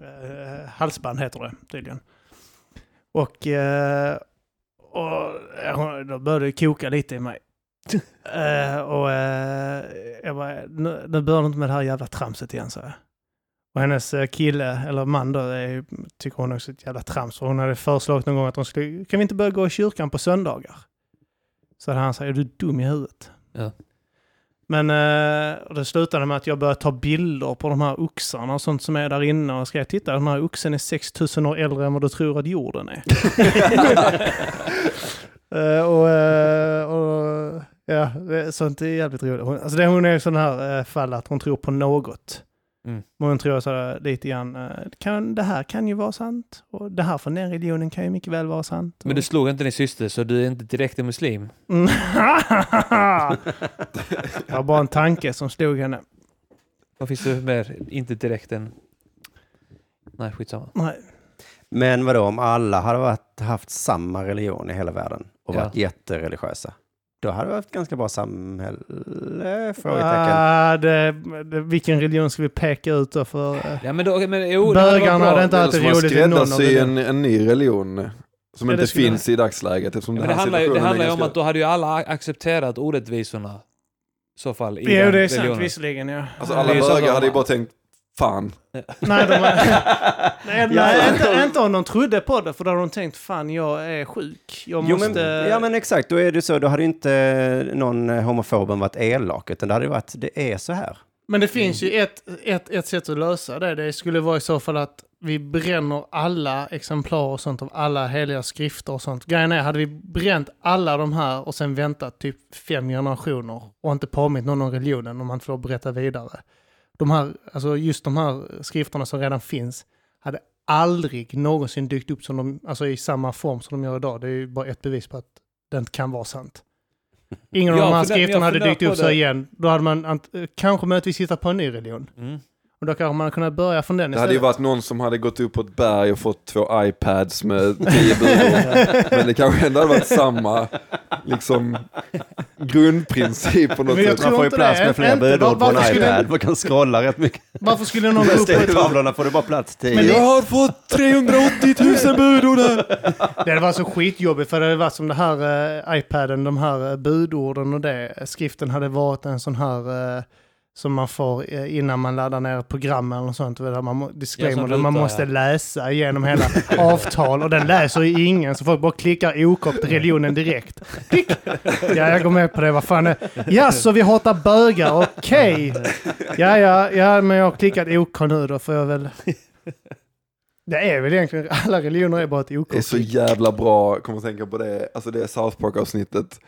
Eh, halsband heter det tydligen. Och, eh, och hon- då började det koka lite i mig. (laughs) Eh, och eh, jag bara, nu, nu börjar du inte med det här jävla tramset igen, så jag. Och hennes kille, eller man då, är, tycker hon också är ett jävla trams. För hon hade föreslagit någon gång att de skulle, kan vi inte börja gå i kyrkan på söndagar? Så hade han sagt, är du dum i huvudet? Ja. Men eh, det slutade med att jag började ta bilder på de här oxarna och sånt som är där inne och skrev, titta den här oxen är 6000 år äldre än vad du tror att jorden är. (laughs) Eh, och, eh, och ja, det- sånt är jävligt roligt. Hon, alltså det, hon är i sån här uh, fall att hon tror på något. Mm. Hon tror sådär lite grann, eh, kan, det här kan ju vara sant. Och det här från den religionen kan ju mycket väl vara sant. Men du slog inte din syster, så du är inte direkt en muslim? Mm. (laughs) det var bara en tanke som slog henne. Vad finns det mer? Inte direkt en... Nej, skitsamma. Nej. Men vadå, om alla hade varit, haft samma religion i hela världen och Ja. varit jättereligiösa, då hade det varit ett ganska bra samhälle? Frågetecken. Ah, det, det, vilken religion ska vi peka ut då för? eh, Ja, men då, men, jo, Bögarna hade inte alltid roligt i någon av en, en ny religion som Ja, inte finns i dagsläget. Eftersom Ja, den det här handlar ju det handlar ju om att då hade ju alla accepterat orättvisorna. I så fall. I Jo, den det är sant visserligen ja. Alltså alla bögar de- hade ju bara tänkt, fan. Nej, de (laughs) nej, nej inte, inte om de trodde på det, för då hade de tänkt fan jag är sjuk. Jag Jo, måste... men, ja men exakt, då är det så, då hade inte någon eh, homofoben varit elak, utan det hade varit, det är så här. Men det finns ju ett, ett, ett sätt att lösa det. Det skulle vara i så fall att vi bränner alla exemplar och sånt av alla heliga skrifter och sånt. Grejen är, hade vi bränt alla de här och sen väntat typ fem generationer och inte påmint någon om religionen om man får berätta vidare. De här, alltså just de här skrifterna som redan finns hade aldrig någonsin dykt upp som de, alltså i samma form som de gör idag. Det är ju bara ett bevis på att det inte kan vara sant. Ingen (laughs) Ja, av de här skrifterna hade dykt upp så igen. Då hade man kanske möjligtvis hittat på en ny religion. Mm. Och då kanske man hade kunnat börja från den Det hade ju istället. varit någon som hade gått upp på ett berg och fått två iPads med tio budord. (laughs) Men det kanske ändå hade varit samma, liksom, grundprincip på något Men jag sätt. tror Man får ju inte plats det. med fler Inte. budord på en Varför skulle- iPad. Man kan scrolla rätt mycket. Varför skulle någon gå upp på ett... tavlorna får du bara plats till. Men det- Jag har fått 380 000 budord här. (laughs) Det hade varit så skitjobbigt för det hade varit som det här eh, iPaden, de här eh, budorden och det. Skriften hade varit en sån här eh, som man får eh, innan man laddar ner ett program eller något sånt. Där man, disclaimer, där man måste ja. läsa igenom hela avtal och den läser ju ingen så folk bara klickar OK på religionen direkt. Klick! Ja, jag går med på det. Vad fan är Ja, så vi hatar bögar, okej. Ja, ja, ja, men jag har klickat OK nu då får jag väl... Det är väl egentligen, alla religioner är bara ett OK. Det är så jävla bra, kommer att tänka på det, alltså det South Park-avsnittet.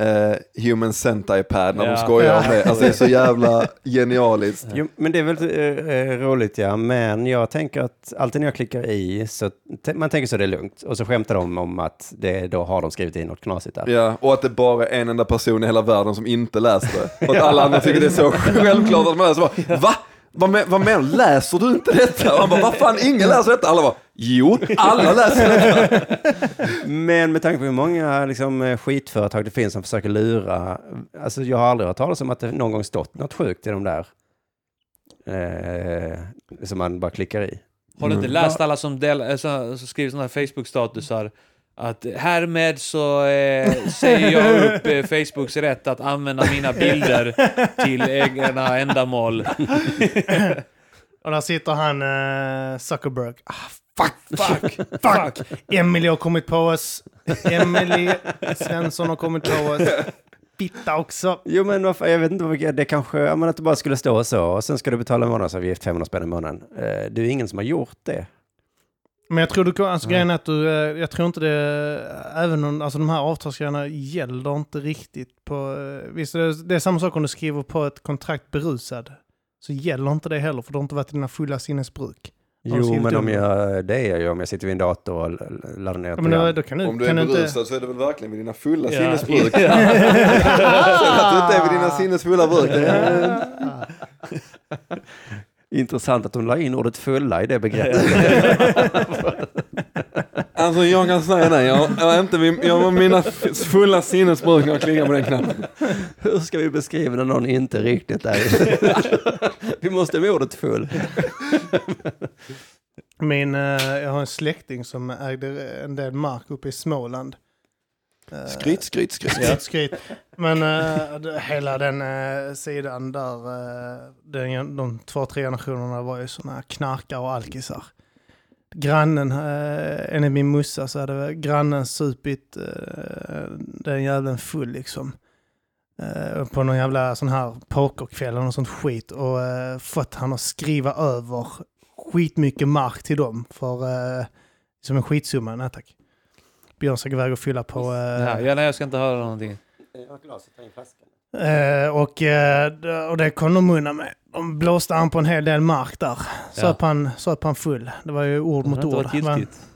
Eh, Human Centipad när Ja. de skojar om det. Alltså det är så jävla genialiskt. Jo, men det är väl eh, eh, roligt ja, men jag tänker att alltid när jag klickar i så man tänker så det är lugnt och så skämtar de om att det, då har de skrivit in något knasigt där. Ja, och att det bara är en enda person i hela världen som inte läste det. Och att alla andra tycker det är så (laughs) självklart att man läser. Bara, Va? Vad, men, vad menar du? Läser du inte detta? Han bara, vad fan, ingen läser detta? Alla bara, jo, alla läser detta. Men med tanke på hur många liksom, eh, skitföretag det finns som försöker lura, alltså jag har aldrig hört talas om att det någon gång stått något sjukt i de där eh, som man bara klickar i. Har du inte Mm. läst alla som, del, äh, så, som skriver sådana här Facebook-statusar? Att härmed så eh, säger jag upp eh, Facebooks rätt att använda mina bilder till egna ändamål. (laughs) Och där sitter han uh, Zuckerberg. Ah, fuck, fuck, fuck! Emily har kommit på oss. Emily Svensson har kommit på oss. Fitta också. Jo men vad fan, jag vet inte, det kanske, ja, men att det bara skulle stå så och sen ska du betala en månadsavgift 500 spänn i månaden. Eh, det är ingen som har gjort det. Men jag tror du kan, alltså grejen är att du, eh, jag tror inte det, även om, alltså de här avtalsgrejerna gäller inte riktigt på, eh, visst är det, det är samma sak om du skriver på ett kontrakt berusad. Så gäller inte det heller för du har inte varit i dina fulla sinnesbruk. Jo men om jag, det är jag ju om jag sitter vid en dator och laddar ner ett Ja, men då, program. då kan du, Om du kan är du inte... berusad så är det väl verkligen vid dina fulla Ja. sinnesbruk. Ja. (laughs) Sen att du inte är vid dina sinnesfulla bruk. (laughs) (laughs) Intressant att hon la in ordet fulla i det begreppet. (laughs) Alltså jag kan säga det, jag, jag, är inte jag var mina fulla sinnesbruk när jag klickade på den knappen. Hur ska vi beskriva när någon inte riktigt är (laughs) Vi måste med ordet full. Min, eh, jag har en släkting som ägde en del mark uppe i Småland. Eh, Skryt, skryt, skryt. Skryt, skryt. Men det- hela den eh, sidan där, uh, den, de två, tre generationerna var ju sådana knarkare och alkisar. Grannen, uh, enligt min mussa så hade grannen supit uh, den jäveln full liksom. På någon jävla sån här pokerkväll eller något sånt skit och fått han att skriva över skitmycket mark till dem för uh, som en skitsumma. Nej tack. Björn ska gå iväg och fylla på... eh, Ja, ja, nej, jag ska inte höra någonting. Eh, och, eh, och det kom de undan med. De blåste han på en hel del mark där. Söp, han, söp han full. Det var ju ord Det mot ord. giltigt.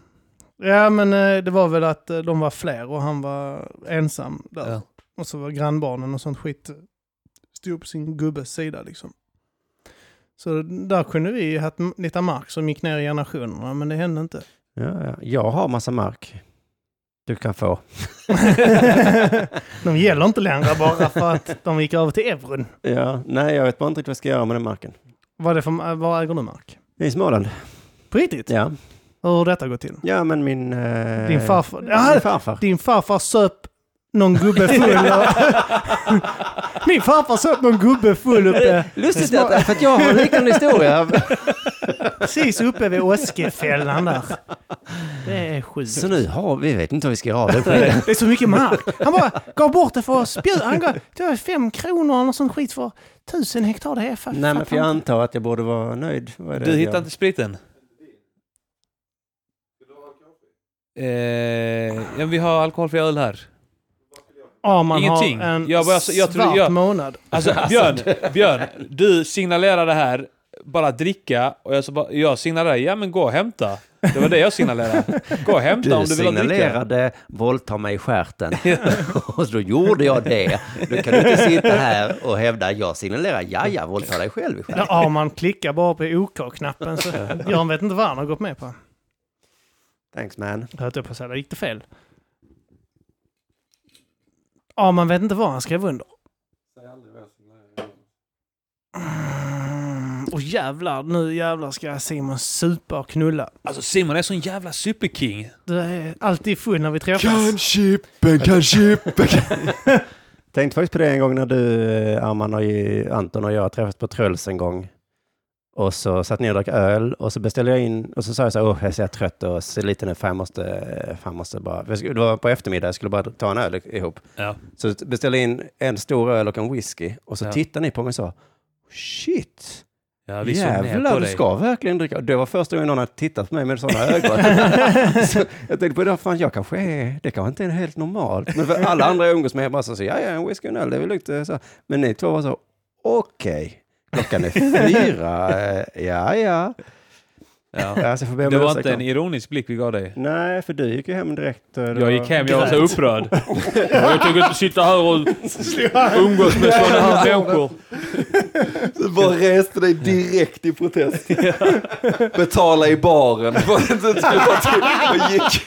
Ja, men eh, det var väl att eh, de var fler och han var ensam där. Ja. Och så var grannbarnen och sånt skit eh, stod på sin gubbes sida liksom. Så där kunde vi ha haft lite mark som gick ner i generationerna, men det hände inte. Ja, ja. Jag har massa mark. Du kan få. (laughs) de gäller inte längre bara för att de gick över till euron. Ja, nej, jag vet bara inte riktigt vad jag ska göra med den marken. Vad är det för, var äger du mark? I Småland. På riktigt? Ja, Hur har detta gått till? ja men min... Eh, Din farfar? Ja, farfar. din farfar söp någon gubbe full. Och... (laughs) Min farfar söp någon gubbe full uppe, Lustigt att, för att jag har en liknande historia. precis uppe vid Åskefällan där. Det är sjukt. Så nu har vi, vet inte vad vi ska göra av det. Det är så mycket mark. Han bara gav bort det för spjut. Han gav det var fem kronor eller något sånt skit för tusen hektar. Det är fa- Nej men för jag antar att jag borde vara nöjd. Vad är det Du jag- hittar inte spriten? Eh, ja, vi har alkoholfri öl här. Ja, man Ingenting. har en Jag bara- jag tror- svart jag- månad. Alltså (laughs) Björn, Björn, du signalerade här, bara dricka, och jag, så bara, jag signalerade, ja men gå och hämta. Det var det jag signalerade. Gå och hämta Du om du vill ha dricka. signalerade våldta mig i stjärten. (laughs) och då gjorde jag det. Då kan du inte sitta här och hävda jag signalerar ja, ja, våldta dig själv i stjärten. Ja, man klickar bara på OK-knappen så (laughs) Björn vet inte vad han har gått med på. Thanks man. Jag höll på att säga, där gick det fel. Ja, man vet inte vad han skrev under. Mm, och jävlar, nu jävlar ska Simon supa och knulla. Alltså Simon är sån jävla superking. Du är alltid full när vi träffas. Kan chippen, kan chippen. (laughs) Tänkte faktiskt på det en gång när du, eh, Arman och Anton och jag träffades på Tröls en gång. Och så satt ner och drack öl och så beställde jag in och så sa jag så här, åh jag så trött och ser lite nu, fan jag måste, fan måste bara, det var på eftermiddag, jag skulle bara ta en öl ihop. Ja. Så beställde jag in en stor öl och en whisky och så Ja. tittade ni på mig och sa, shit, Ja, vi jävlar du ska verkligen dricka. Det var första gången någon hade tittat på mig med sådana (laughs) ögon. så jag tänkte på det, fan jag kanske är, det kanske inte är helt normalt. Men för alla andra jag umgås med bara så, ja ja, en whisky och en öl, det är väl lugnt. eh. Men ni två var så, okej, klockan är fyra, eh, ja ja. Ja. Alltså, jag får be om Det var inte en ironisk blick vi gav dig. Nej, för du gick ju hem direkt. och det Jag gick hem, jag var så upprörd. (laughs) jag tänker inte sitta här och (laughs) umgås med sådana här människor. Du bara reste dig direkt i protest. (laughs) Betala i baren. Och gick.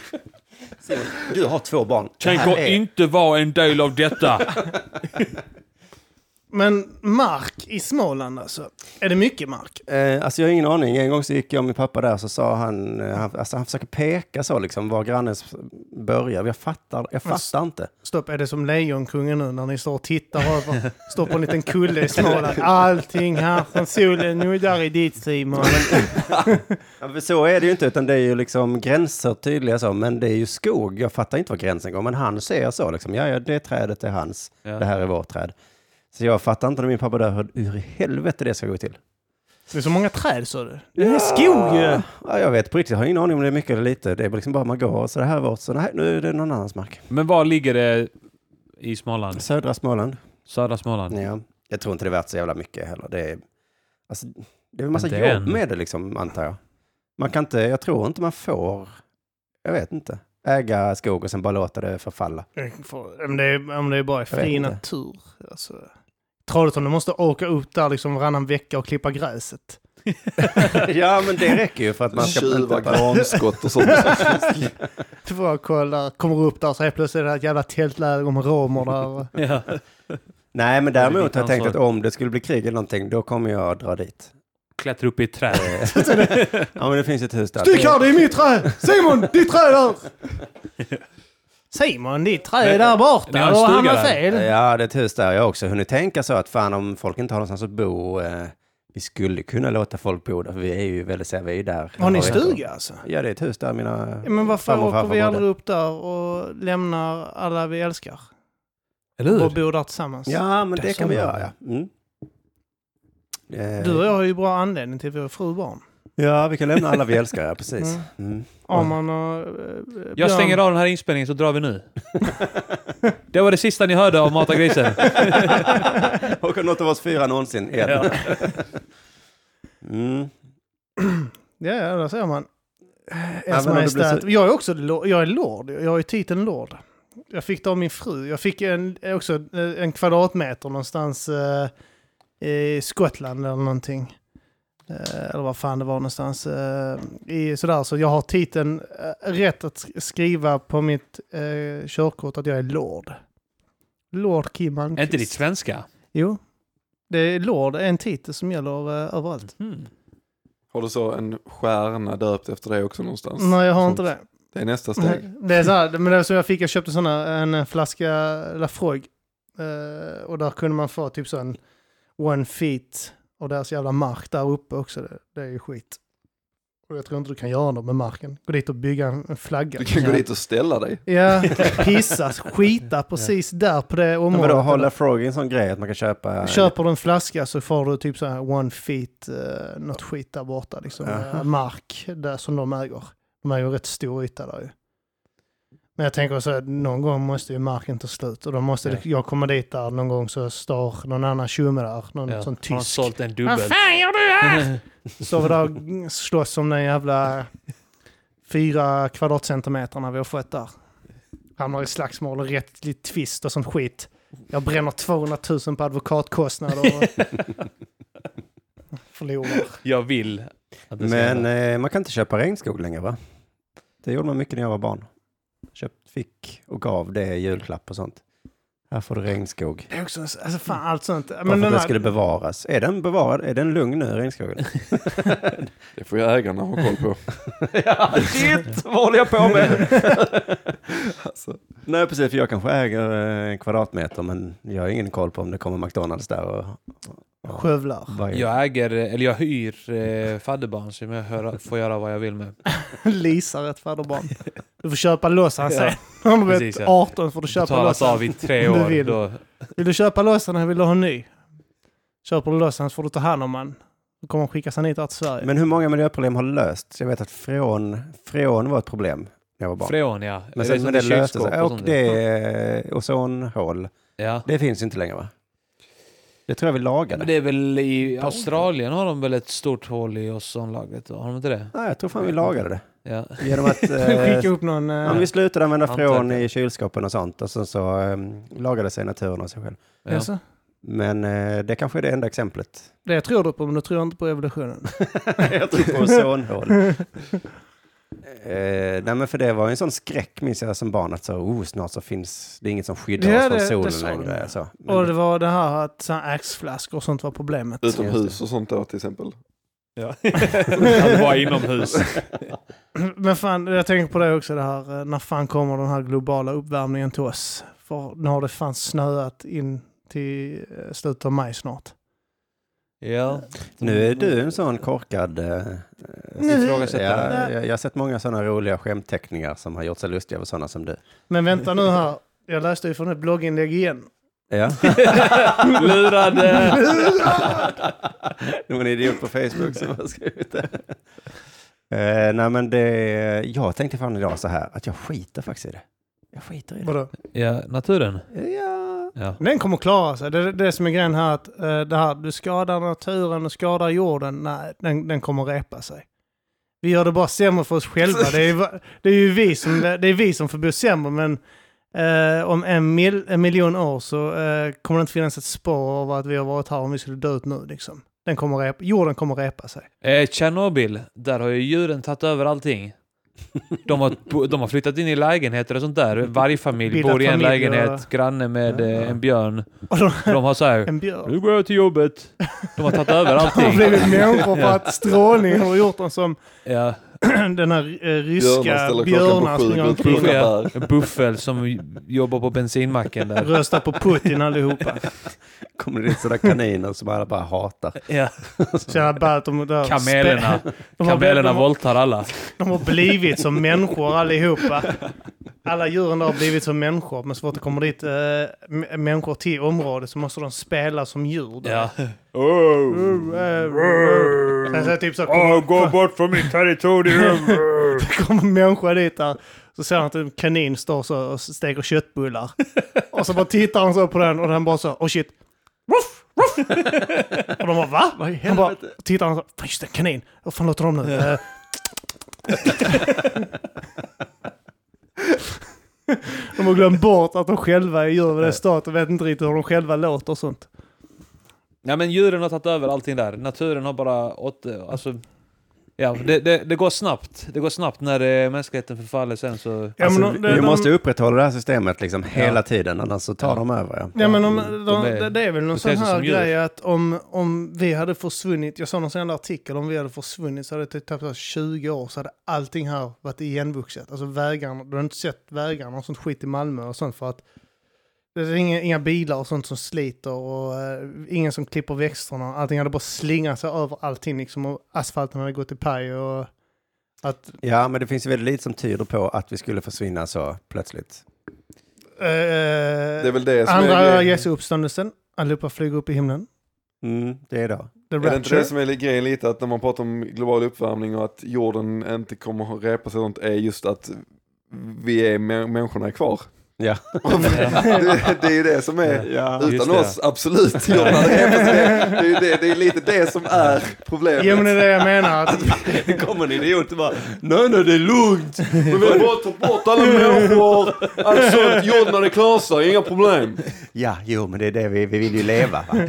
Du har två barn. Tänker inte vara en del av detta. Men mark i Småland alltså. Är det mycket mark? Eh, alltså jag har ingen aning. En gång så gick jag och min pappa där så sa han, eh, han, alltså han försöker peka så liksom var grannen börjar. Jag fattar, jag fattar inte. Stopp, är det som Lejonkungen nu när ni står och tittar över, står på en liten kulle i Småland. Allting här från solen nuddar i ditt Simon. Ja, (laughs) så är det ju inte, utan det är ju liksom gränser tydliga så, men det är ju skog. Jag fattar inte var gränsen går, men han ser så liksom, ja, ja, det trädet är hans, Ja. det här är vårt träd. Så jag fattar inte när min pappa dör hur, hur i helvete det ska gå till. Det är så många träd så du. Det är skog ju. Ja, jag vet på riktigt, jag har ingen aning om det är mycket eller lite. Det är liksom bara man går och så det här är vårt, så nej, nu är det någon annans mark. Men var ligger det i Småland? Södra Småland. Södra Småland? Ja, jag tror inte det är värt så jävla mycket heller. Det är, alltså, det är en massa Inte jobb än. med det liksom, antar jag. Man kan inte, jag tror inte man får, jag vet inte, äga skog och sen bara låta det förfalla. Om det är, om det är bara vet fri natur. Alltså. Trollhättan, du måste åka upp där liksom varannan vecka och klippa gräset. (laughs) ja, men det räcker ju för att man ska... Tjuva granskott och sånt. (laughs) Du får kolla, kommer upp där så helt plötsligt är det ett jävla tältläger med romer där. Ja. Nej, men däremot har jag tänkt att om det skulle bli krig eller någonting, då kommer jag dra dit. Klättra upp i ett träd. (laughs) ja, men det finns ett hus där. Stick här, det är mitt träd! Simon, ditt träd där! Simon, ditt träd är där borta. Ni har hamnat fel. Ja, det är ett hus där. Jag har också hunnit tänka så att fan om folk inte har någonstans att bo, eh, vi skulle kunna låta folk bo där, för vi är ju väldigt, så här, vi är där. Har ni stuga alltså? Ja, det är ett hus där mina Ja, men varför farmor och åker farfar vi bodde. aldrig upp där och lämnar alla vi älskar? Eller Och bor där tillsammans? Ja, men Det kan vi göra, ja. Mm. Eh, Du och jag har ju bra anledning till att vi har fru och barn. Ja, vi kan lämna alla vi älskar, ja, precis. Mm. Mm. Arman och eh, Jag Björn. stänger av den här inspelningen så drar vi nu. Det var det sista ni hörde av Mata grisen. (laughs) Och något av oss fyra någonsin. igen. Ja. (laughs) Mm. Ja, ja, där ser man. Ers men om det blir Majestät. så- Jag är också lo- jag är lord. Jag har ju titeln lord. Jag fick det av min fru. Jag fick en, också eh, en kvadratmeter någonstans eh, i Skottland eller någonting. Eh, eller vad fan det var någonstans. Eh, i, sådär, så jag har titeln eh, rätt att sk- skriva på mitt eh, körkort att jag är lord. Lord Kim Är Almqvist. inte ditt svenska? Jo. Det är lord, är en titel som gäller eh, överallt. Mm. Har du så en stjärna döpt efter det också någonstans? Nej, jag har Sånt. inte det. Det är nästa steg. Det är så här, men det är som jag fick, jag köpte såna, en flaska Lafroig. Eh, och där kunde man få typ så en one feet och deras jävla mark där uppe också. Det, det är ju skit. Och jag tror inte du kan göra något med marken. Gå dit och bygga en, en flagga. Du kan gå dit och ställa dig. Ja, (laughs) pissa, skita precis där på det Men området. vadå, håller Frog en sån grej att man kan köpa? Köper du en flaska så får du typ så här one feet, uh, något skit där borta. Liksom, eh, mark där som de äger. De äger rätt stor yta där ju. Men jag tänker så att någon gång måste ju marken ta slut och då måste Ja. jag komma dit där någon gång så står någon annan tjomme där, någon Ja. sån Har han tysk. sålt en Vad dubbel? fan gör du här? (laughs) Står vi där och slåss om den jävla fyra kvadratcentimeterna vi har fått där. Hamnar i slagsmål och rättlig tvist och sånt skit. Jag bränner 200 000 på advokatkostnader och (laughs) förlorar. Jag vill Men hända. eh, man kan inte köpa regnskog längre va? Det gjorde man mycket när jag var barn. Fick och gav det julklapp och sånt. Här får du regnskog. Det är också, alltså fan allt sånt. Men för att den det här, skulle bevaras. Är den bevarad? Är den lugn nu, regnskogen? (laughs) Det får ju ägarna ha koll på. (laughs) ja, shit! Vad håller jag på med? (laughs) alltså. Nej, precis. För jag kanske äger eh, en kvadratmeter, men jag har ingen koll på om det kommer McDonalds där. Och, skövlar. är- Jag äger, eller jag hyr eh, fadderbarn som jag hör, får göra vad jag vill med. (laughs) Leasar ett fadderbarn. Du får köpa loss han säger. (laughs) Om du precis, ja. 18 får du köpa Betalas loss han. av i tre Om du år. vill. Då, Vill du köpa loss han eller vill du ha en ny? Köper du loss han så får du ta hand om han. Då kommer han skickas han hit här till Sverige. Men hur många miljöproblem har lösts? Jag vet att freon, freon var ett problem när jag var barn. freon ja. men Är sen som men det löste sig. och det är ozonhål. Ja. Det finns inte längre va? Det tror jag vi lagade. Men det är väl i Australien har de väl ett stort hål i ozonlagret? Har de inte det? Nej, jag tror fan vi lagade det. Ja. Genom att... (laughs) eh, Skicka upp någon... eh, Ja, vi slutade använda freon i kylskåpen och sånt och sen så um, lagade sig naturen av sig själv. Ja. alltså, Men eh, det kanske är det enda exemplet. det tror du på, men du tror inte på evolutionen. (laughs) jag tror på ozonhål. (laughs) eh, nej men för det var ju en sån skräck minns jag som barn att så, oh, snart så finns det inget som skyddar Ja, oss från det- solen längre. Så. Men, Och det var det här att axflaskor och sånt var problemet. Utomhus och sånt då till exempel. (laughs) Ja. det var inomhus. (laughs) Men fan, jag tänker på det också det här, eh, när fan kommer den här globala uppvärmningen till oss? För nu har det fan snöat in till eh, slutet av maj snart. Ja. nu är du en sån korkad... Eh, Ifrågasättare. ja, jag, jag har sett många sådana roliga skämtteckningar som har gjort sig lustiga över sådana som du. Men vänta nu här, jag läste ju från ett blogginlägg igen. Ja. Lurade! Det var en idiot på Facebook som har skrivit det. Eh, nej men det, jag tänkte fan idag så här att jag skiter faktiskt i det. Jag skiter i det. Vadå? Ja, naturen. Ja. Ja. Den kommer klara sig. Det är det som är grejen här. Att, eh, det här du skadar naturen och skadar jorden. Nej, den, den kommer repa sig. Vi gör det bara sämre för oss själva. Det är, det är ju vi som, det är vi som får bo sämre. Men eh, om en, mil, en miljon år så eh, kommer det inte finnas ett spår av att vi har varit här om vi skulle dö ut nu. Liksom. Den kommer repa, jorden kommer repa sig. Eh, Tjernobyl, där har ju djuren tagit över allting. (laughs) De har, de har flyttat in i lägenheter och sånt där. Varje familj Bildat bor i en familj och- lägenhet, granne med eh, en björn. Och de, De har så här, en björn. nu går jag till jobbet. De har tagit över (laughs) De har allting. blivit människor för (laughs) att strålningen har gjort dem som Ja, (clears throat) den här eh, ryska björnar går omkring en buffel som jobbar på bensinmacken där. röstar på Putin allihopa. (laughs) Kommer det dit sådana kaniner som alla bara hatar. Ja. (laughs) Jävla ballt att de där Kamelerna, (laughs) de, har, kamelerna de, har, våldtar alla. de har blivit som människor allihopa. Alla djuren där har blivit som människor. Men så fort det kommer dit äh, människor till området så måste de spela som djur. där. Ja. Sen så är det typ så kommer, gå bort från mitt territorium! (laughs) kommer en människa dit där. Så ser han att en kanin står så och steker köttbullar. Och så bara tittar han så på den och den bara så, oh shit. Ruff, ruff. (laughs) Och de bara va? Vad i Han bara tittar han så, fan just det, kanin. Vad fan låter de nu? Eh. de har glömt bort att de själva är djur vid det stadiet och vet inte riktigt hur de själva låter och sånt. Ja men djuren har tagit över allting där. Naturen har bara åt, alltså, Ja, det, det, det går snabbt. Det går snabbt när eh, mänskligheten förfaller sen så... Ja, Alltså, men vi, de- vi de- måste upprätthålla det här systemet liksom hela Ja. tiden, annars så tar Ja. de över. Ja. Ja men om, de de, är- det, det är väl någon sån sig här som djur. grej att om, om vi hade försvunnit, jag såg någon sån där artikel, om vi hade försvunnit så hade det tagit 20 år så hade allting här varit igenvuxet. Alltså vägarna, du har inte sett vägarna och sånt skit i Malmö och sånt för att det är inga, inga bilar och sånt som sliter och eh, ingen som klipper växterna. Allting hade bara slingat sig över allting liksom och asfalten hade gått i paj och att... ja, men det finns ju väldigt lite som tyder på att vi skulle försvinna så plötsligt. Eh, Det är väl det som andra är. Jesu uppståndelsen, allihopa flyger upp i himlen. Mm, det är då. The Är det inte det som är grejen lite att när man pratar om global uppvärmning och att jorden inte kommer att repa sig sånt är just att vi är, mä- människorna är kvar. Ja. det, (laughs) det är ju det som är, ja. Utan det. oss, absolut, hade repat sig. Det är, det, det är lite det som är problemet. Jo men det är det jag menar. Att, (laughs) Det kommer en idiot och bara, nej nej det är lugnt. Men vi bara tar bort alla människor, alltså att jorden hade klarat sig, inga problem. Ja, jo men det är det vi, vi vill ju leva. Va?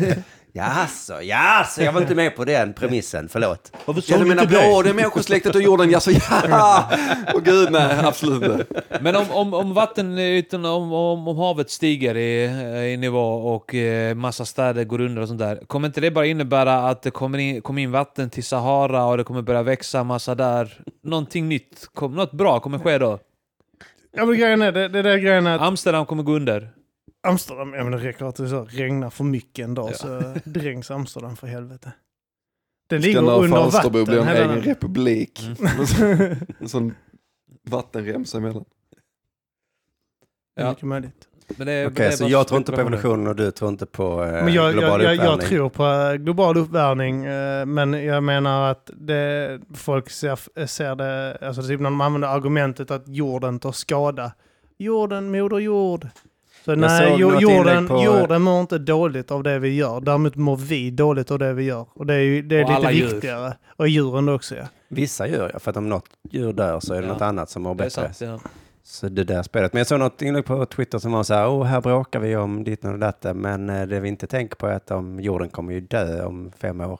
Jaså, jaså, jag var inte med på den premissen, förlåt. Varför sa du menar inte det? både människosläktet och jorden? Ja, så ja! Åh gud, nej, absolut inte. Men om, om, om vattenytan, om, om, om havet stiger i, i nivå och eh, massa städer går under och sånt där. Kommer inte det bara innebära att det kommer in, kommer in vatten till Sahara och det kommer börja växa massa där? Någonting nytt, kom, något bra kommer ske då? Ja men grejen är, det, det där grejen är att Amsterdam kommer gå under. Amsterdam, ja men det räcker att det så regnar för mycket en dag så (laughs) dränks Amsterdam för helvete. Den Ska ligger under Falsterbo vatten. blir en egen den. republik. Mm. (laughs) (laughs) En sån vattenremsa emellan. Ja. Mycket möjligt. Men det, är- Okej, så jag tror inte på evolutionen och du tror inte på eh, Men jag, global jag, jag, jag tror på eh, global uppvärmning, eh, men jag menar att det, folk ser, ser det, alltså typ när de använder argumentet att jorden tar skada. Jorden, moder jord. Så Jag nej, jorden, på- jorden mår inte dåligt av det vi gör. Däremot mår vi dåligt av det vi gör. Och det är, ju, det är Och lite alla djur. viktigare. Och djuren också ja. Vissa gör ja, för att om något djur dör så är det Ja. något annat som mår bättre. sant, ja. Så det där spelet. Men jag såg något inlägg på Twitter som var så här, oh, här bråkar vi om ditt och detta, men eh, det vi inte tänker på är att om jorden kommer ju dö om fem år.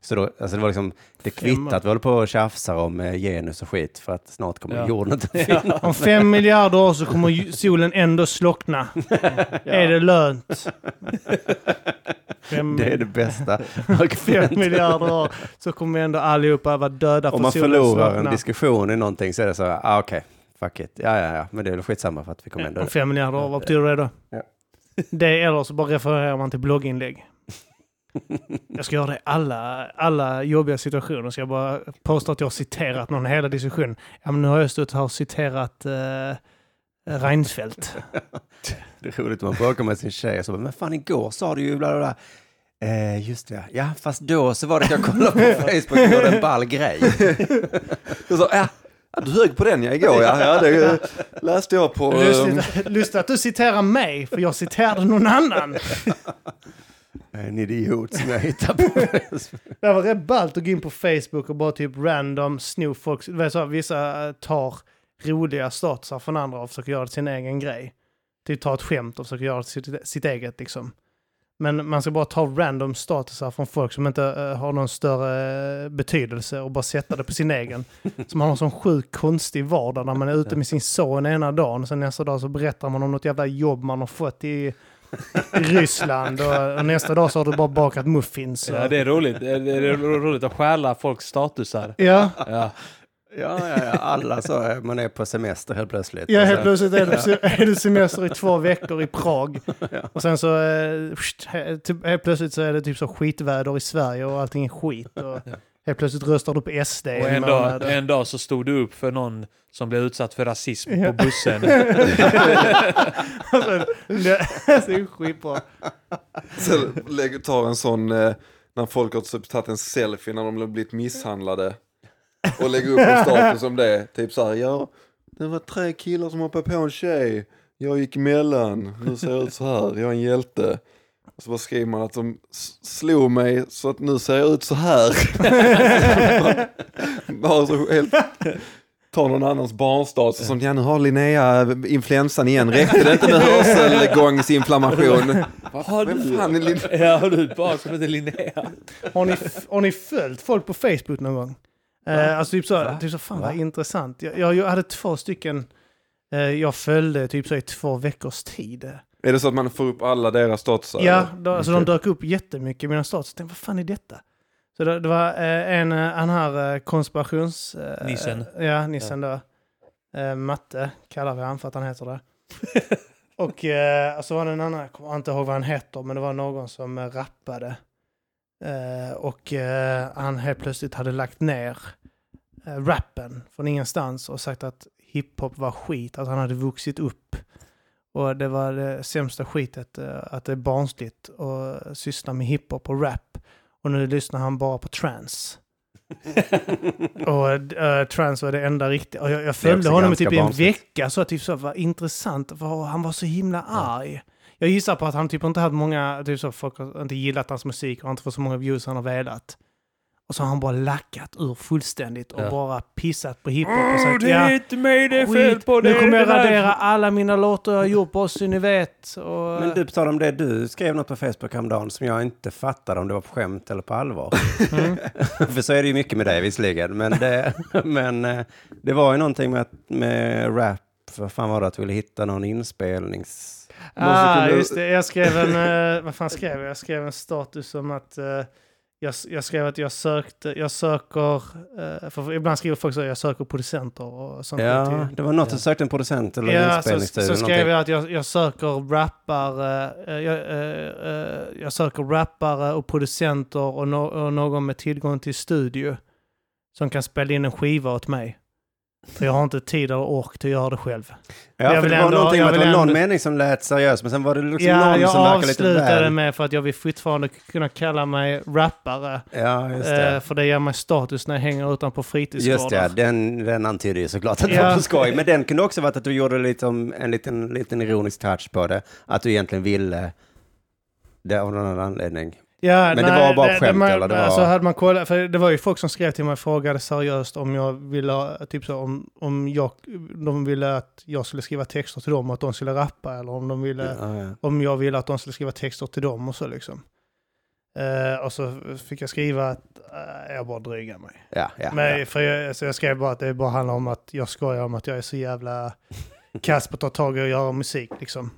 Så då, alltså det var liksom, det Fem år. att vi håller på och tjafsar om eh, genus och skit, för att snart kommer Ja. jorden inte (laughs) finnas. Ja. Om fem miljarder år så kommer solen ändå slockna. Är det lönt? Fem, Det är det bästa (laughs) fem miljarder år så kommer ändå allihopa vara döda Om man solen förlorar en slocknar. diskussion i någonting så är det så, här, ah, okej, fuck it. Ja, ja, ja, men det är väl skitsamma för att vi kommer ändå Om fem miljarder år, vad betyder det då? Ja. Det eller så bara refererar man till blogginlägg. Jag ska göra det i alla, alla jobbiga situationer. Ska jag bara påstå att jag har citerat någon hela diskussionen. Ja, men nu har jag stått här och citerat uh, Reinfeldt. (laughs) Det är roligt man bråkar med sin tjej och så bara, men fan igår sa du ju bla bla bla. Eh, just det, ja, fast då så var det att jag kollade på (laughs) Facebook och gjorde en ball grej. (laughs) Jag sa, ja, ja, du hög på den ja, igår ja. ja det eh, läste jag på... eh, Lustigt, lustigt att du citerar mig, för jag citerade någon annan. En idiot som jag hittar på. (laughs) Det var rätt ballt att gå in på Facebook och bara typ random sno folk. Så, vissa eh, tar roliga statusar från andra och försöker göra det sin egen grej. Typ ta ett skämt och försöker göra sitt, sitt eget liksom. Men man ska bara ta random statusar från folk som inte eh, har någon större eh, betydelse och bara sätta det på sin egen. (laughs) Som har en sån sjukt konstig vardag när man är ute med sin son ena dagen och sen nästa dag så berättar man om något jävla jobb man har fått i Ryssland och, och nästa dag så har du bara bakat muffins. Ja, det är roligt. Det är, det är roligt att stjäla folks statusar. Ja, Ja. Ja, ja, ja, alla så, är- man är på semester helt plötsligt. ja helt plötsligt är det, är semester i två veckor i Prag. Och sen så, eh, typ, helt plötsligt så är det typ så skitväder i Sverige och allting är skit. Och helt plötsligt röstar du på SD Och en en dag, en dag så stod du upp för någon som blev utsatt för rasism Ja. på bussen. (laughs) Alltså, det det är skitbra. Sen lägger, tar en sån, eh, när folk har typ tagit en selfie när de har blivit misshandlade. Och lägger upp en status om det. Typ så här, ja, det var tre killar som hoppade på en tjej. Jag gick emellan, nu ser jag ut så här, jag är en hjälte. Och så bara skriver man att de slog mig så att nu ser jag ut så här. (laughs) Bara så helt, tar någon annans barnstatus som, ja nu har Linnea influensan igen, räckte det inte med hörselgångsinflammation? (laughs) Har Vem du, fan är Linnea? ja, har du barn som heter Linnea? Har ni, har ni följt folk på Facebook någon gång? Eh, alltså typ så, typ så, fan vad intressant. Jag, jag, jag hade två stycken eh, jag följde typ så i två veckors tid. Är det så att man får upp alla deras statusar? Ja, då, alltså de dök upp jättemycket i mina status. Jag tänkte, vad fan är detta? Så det, det var eh, en, eh, han här eh, konspirations... Nissen. Ja, nissen då. Eh, Matte kallar vi han för att han heter det. (laughs) och eh, så var det en annan, jag kommer inte ihåg vad han heter, men det var någon som rappade. Eh, och eh, han helt plötsligt hade lagt ner eh, rappen från ingenstans och sagt att hiphop var skit, att han hade vuxit upp. Och det var det sämsta skitet, att det är barnsligt att syssla med hiphop och rap. Och nu lyssnar han bara på trance. (laughs) och uh, trance var det enda riktiga. Och jag, jag följde honom i typ en barnsligt. vecka, så typ så var intressant. För han var så himla arg. Jag gissar på att han typ inte hade många, typ så folk har inte gillat hans musik och inte fått så många views han har velat. Och så har han bara lackat ur fullständigt och Ja. bara pissat på hiphop och sagt det är inte mig det är fel på. Det nu kommer jag det här." radera alla mina låtar jag har gjort bara så ni vet. Och, Men du, på tal om det, du skrev något på Facebook häromdagen som jag inte fattade om det var på skämt eller på allvar. Mm. (laughs) För så är det ju mycket med dig visserligen. Men det, (laughs) men eh, det var ju någonting med, att- med rap. Vad fan var det att du ville hitta någon inspelnings... Ah, just det. Jag skrev en, eh, vad fan skrev jag? Jag skrev en status om att eh, jag, jag skrev att jag sökte, jag söker, eh, för ibland skriver folk så, jag söker producenter och sånt. Ja, till- det var något du sökte en producent eller en Ja, så, inspelningsstudio. så eller skrev jag att jag, jag söker rappare, eh, jag, eh, eh, jag söker rappare och producenter och, no, och någon med tillgång till studio som kan spela in en skiva åt mig. För jag har inte tid eller ork till att göra det själv. Ja, jag för det var ändå- någonting jag med att det var någon ändå- mening som lät seriös, men sen var det liksom ja, någon jag som verkade lite avslutade väl... med för att jag vill fortfarande kunna kalla mig rappare. Ja, just det. Eh, för det ger mig status när jag hänger utanpå fritidsgårdar. Just det, den, den antyder ju såklart att det Ja. var på skoj. Men den kunde också varit att du gjorde lite om, en liten, liten ironisk touch på det. Att du egentligen ville det av någon anledning. Ja, Men det var bara på skämt, man, eller? Det var- Alltså hade man kollat, för det var ju folk som skrev till mig och frågade seriöst om jag ville, ha- typ så om, om jag, de ville att jag skulle skriva texter till dem och att de skulle rappa eller om de ville, Ja, ja. om jag ville att de skulle skriva texter till dem och så liksom. Eh, och så fick jag skriva att eh, jag bara drygar mig. Ja, ja, Men ja. för jag, så jag skrev bara att det bara handlar om att jag skojar om att jag är så jävla (laughs) kass på att ta tag i och göra musik liksom.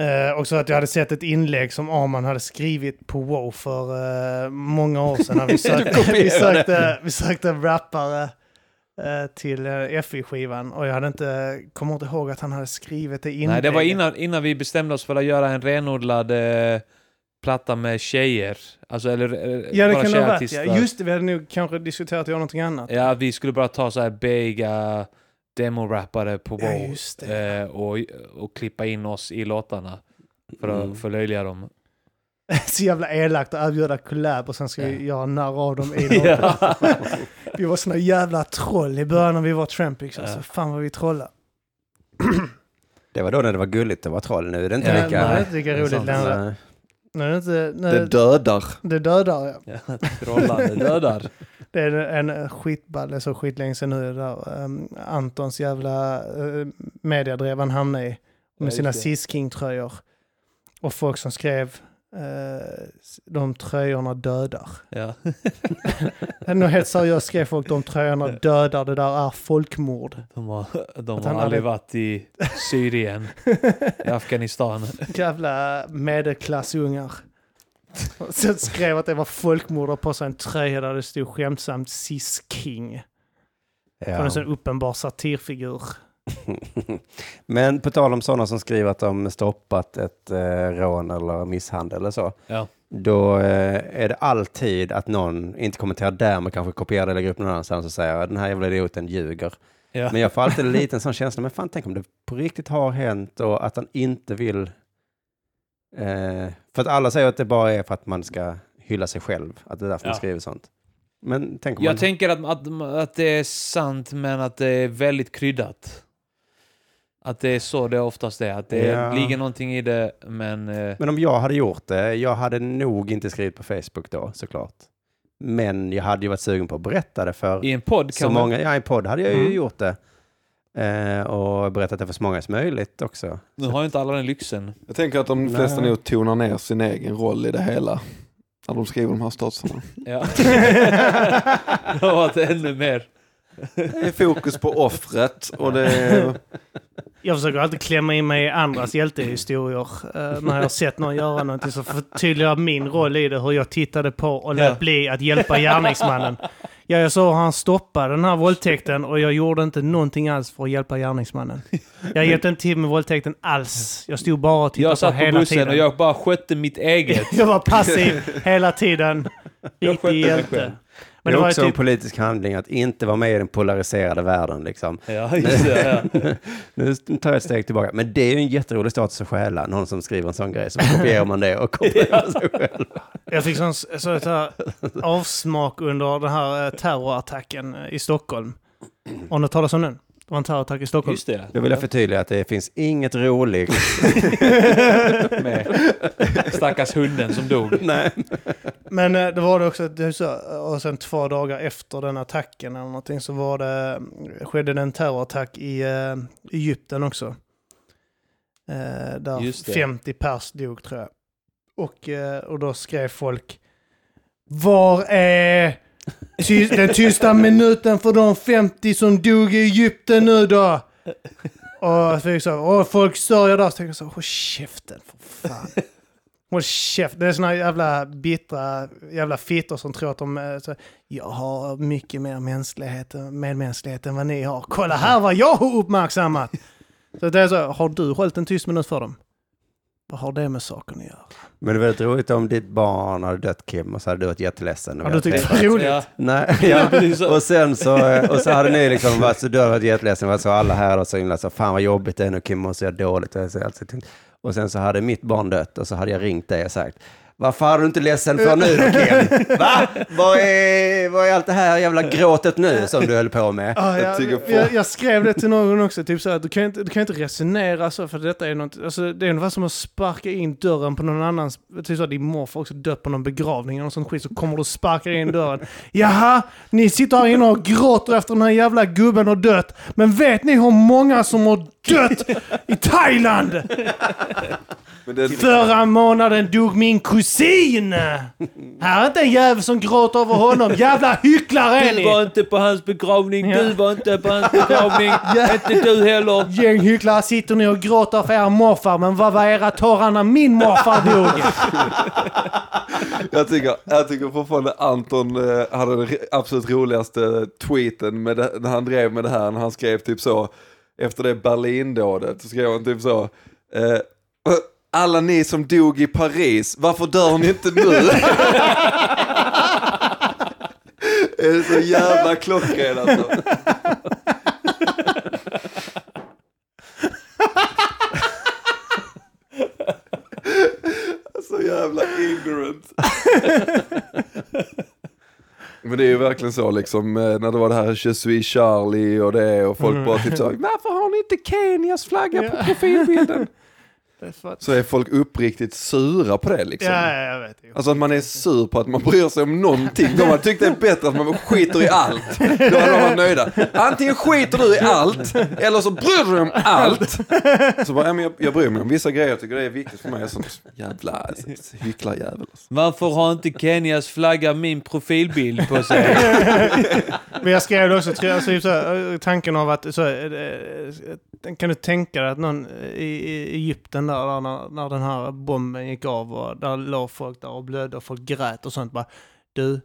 Eh, och så att jag hade sett ett inlägg som Arman hade skrivit på WoW för eh, många år sedan. När vi, (laughs) sökte, vi, sökte, vi sökte rappare eh, till uh, FI-skivan och jag hade inte, kommer inte ihåg att han hade skrivit det inlägget. Nej, det var innan, innan vi bestämde oss för att göra en renodlad eh, platta med tjejer. Alltså, eller eh, Ja, det bara kan det ha varit. Ja. Just det, vi hade nog kanske diskuterat att göra någonting annat. Ja, vi skulle bara ta så här beiga demorappare på Ja, WoW just det. eh, och, och klippa in oss i låtarna för att Mm. förlöjliga dem. (laughs) så jävla elakt att erbjuda collab och sen ska vi Ja. göra narr av dem i (laughs) låten. ja. (laughs) Vi var såna jävla troll i början när vi var Trampix. Alltså, Ja. Fan vad vi trollade. Det var då när det var gulligt att vara troll. Nu är det inte Ja, lika... Nej, det är inte lika roligt längre. Nej. Nu är det inte... Nu, Det dödar. det dödar ja. ja. Trollande dödar. (laughs) Det är en skitball, det är så skitlänge sedan nu där um, Antons jävla uh, mediadrev han hamnade i. Med Ja, sina. Sis King-tröjor. Och folk som skrev eh, de tröjorna dödar. Ja. (laughs) Nå helt seriöst skrev folk de tröjorna dödar, det där är folkmord. De har, de Att har han aldrig hade- varit i Syrien, i (laughs) Afghanistan. Jävla medelklassungar. Och Så skrev att det var folkmord och på sig en tröja där det stod skämtsamt Sis King. Från en sån uppenbar satirfigur. (laughs) Men på tal om sådana som skriver att de stoppat ett eh, rån eller misshandel eller så. Ja. Då eh, är det alltid att någon inte kommenterar där, men kanske kopierar det och lägger upp någon annanstans och säger den här jävla idioten ljuger. Ja. Men jag får alltid en (laughs) liten sån känsla, men fan tänk om det på riktigt har hänt och att han inte vill... Eh, för att alla säger att det bara är för att man ska hylla sig själv, att det är därför man Ja. skriver sånt. Men tänk om Jag man... tänker att, att, att det är sant, men att det är väldigt kryddat. Att det är så det oftast är. Att det Ja. ligger någonting i det, men... Eh, Men om jag hade gjort det, jag hade nog inte skrivit på Facebook då, såklart. Men jag hade ju varit sugen på att berätta det för I en podd så kan man... många. Ja, i en podd hade jag ju Mm. gjort det. Eh, och berättat det för så många som möjligt också. Nu har ju inte alla den lyxen. Jag tänker att de flesta Nej. nog tonar ner sin egen roll i det hela. När de skriver de här statusarna. Ja. (laughs) det har varit ännu mer. Det är fokus på offret och det är... Jag försöker alltid klämma in mig i andras hjältehistorier. eh, när jag har sett någon göra någonting så förtydligar jag min roll i det. Hur jag tittade på och lät Ja. bli att hjälpa gärningsmannen. Ja, jag såg hur han stoppade den här våldtäkten och jag gjorde inte någonting alls för att hjälpa gärningsmannen. Jag hjälpte inte till med våldtäkten alls. Jag stod bara och tittade Jag satt på på hela bussen tiden. och jag bara skötte mitt eget. (laughs) Jag var passiv hela tiden. Jag Riktig skötte mig hjälte. Men det det är också en typ... politisk handling att inte vara med i den polariserade världen. Liksom. Ja, just det. Ja. (laughs) Nu tar jag ett steg tillbaka. Men det är ju en jätterolig status att stjäla. Någon som skriver en sån grej. Så kopierar man det och kopierar (laughs) sig själv. Jag fick sån, så här avsmak under den här eh, terrorattacken i Stockholm. Har ni talat om den? Det var en terrorattack i Stockholm. Just det. Då vill jag förtydliga att det finns inget roligt. (laughs) Med stackars hunden som dog. (laughs) Nej. Men eh, det var det också, det och sen två dagar efter den attacken eller någonting så var det, skedde det en terrorattack i eh, Egypten också. Eh, där Just det. 50 pers dog tror jag. Och, och då skrev folk Var är den tysta minuten för de 50 som dog i Egypten nu då? Och så fick och folk sörjer där, så tänker jag så, håll käften för fan. Håll käften. Det är såna jävla bittra jävla fittor som tror att de eh, så, jag har mycket mer mänsklighet, medmänsklighet än vad ni har. Kolla här vad jag har uppmärksammat! Så det är så, har du hållit en tyst minut för dem? Vad har det med saken att göra? Men det är väldigt roligt om ditt barn hade dött Kim och så hade du varit jätteledsen. Har du tyckt det var roligt? Ja. Nej, ja. och sen så, och så hade ni liksom varit så, du hade varit jätteledsen, var så alla här och så himla så, fan vad jobbigt det är nu, Kim mår så dåligt. Och, så, alltså, och sen så hade mitt barn dött och så hade jag ringt dig och sagt, varför är du inte ledsen för nu då Kim? Va? Vad är, vad är allt det här jävla gråtet nu som du höll på med? Ja, Jag jag, tycker jag, på- jag, jag skrev det till någon också, typ så här, du kan inte, du kan inte resonera så, för detta är något, alltså, det är ungefär som att sparka in dörren på någon annans, typ så här, din morfar också dött på någon begravning eller något sånt skit, så kommer du och sparkar in dörren. Jaha, ni sitter här inne och gråter efter den här jävla gubben har dött, men vet ni hur många som har dött i Thailand? Men det, Förra månaden dog min kusin! Här är inte en jävel som gråter över honom, jävla hycklare är Du var ni! inte på hans begravning, Ja. du var inte på hans begravning, (laughs) inte du heller. Gäng hycklare sitter ni och gråter för er morfar, men vad var era tårar när min morfar dog? jag, tycker, jag tycker fortfarande Anton eh, hade den absolut roligaste tweeten med det, när han drev med det här. När han skrev typ så, efter det Berlindådet, så skrev han typ så. Eh, alla ni som dog i Paris, varför dör ni inte nu? (laughs) det är så jävla klockrent alltså. (laughs) Så jävla ignorant. (laughs) Men det är ju verkligen så liksom, eh, när det var det här Je suis Charlie och det och folk bara typ så varför har ni inte Kenias flagga på profilbilden? (laughs) Att- Så är folk uppriktigt sura på det liksom. Ja, ja, jag vet. ju. Alltså att man är sur på att man bryr sig om någonting. De hade tyckt det är bättre att man skiter i allt. Då hade de varit nöjda. Antingen skiter du i allt, eller så bryr du dig om allt. Så bara, ja, men jag, jag bryr mig om vissa grejer, jag tycker det är viktigt för mig. Sånt jävla alltså, hycklarjävel. Alltså. Varför har inte Kenias flagga min profilbild på sig? (laughs) Men jag skrev också, tror jag, så, så, här, tanken av att, så, eh, kan du tänka dig att någon i, i Egypten där, där när, när den här bomben gick av och där låg folk där och blödde och folk grät och sånt bara, du,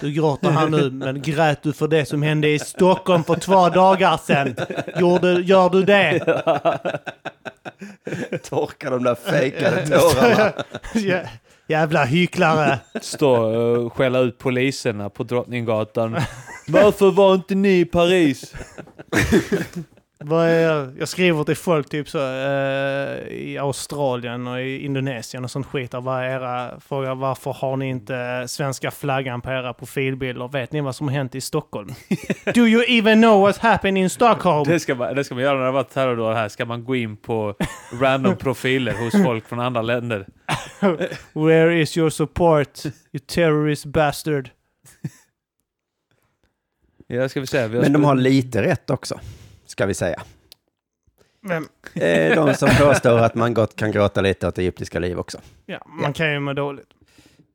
du gråter här nu, men grät du för det som hände i Stockholm för två dagar sedan? Gjorde, gör du det? (laughs) Torka de där fejkade tårarna. (laughs) Jä- Jävla hycklare! Stå och skälla ut poliserna på Drottninggatan. Varför var inte ni i Paris? Vad är, jag skriver till folk typ så eh, i Australien och i Indonesien och sånt skit. där, Vad är era, frågar varför har ni inte svenska flaggan på era profilbilder? Vet ni vad som har hänt i Stockholm? (laughs) Do you even know what happened in Stockholm? Det ska, man, det ska man göra när det var terrordåd här. Ska man gå in på random profiler hos folk från andra länder. (laughs) Where is your support, you terrorist bastard? Ja, ska vi se. Vi Men de har lite rätt också, ska vi säga. Men, Eh, De som påstår att man gott kan gråta lite åt egyptiska liv också. ja, man kan ju må dåligt.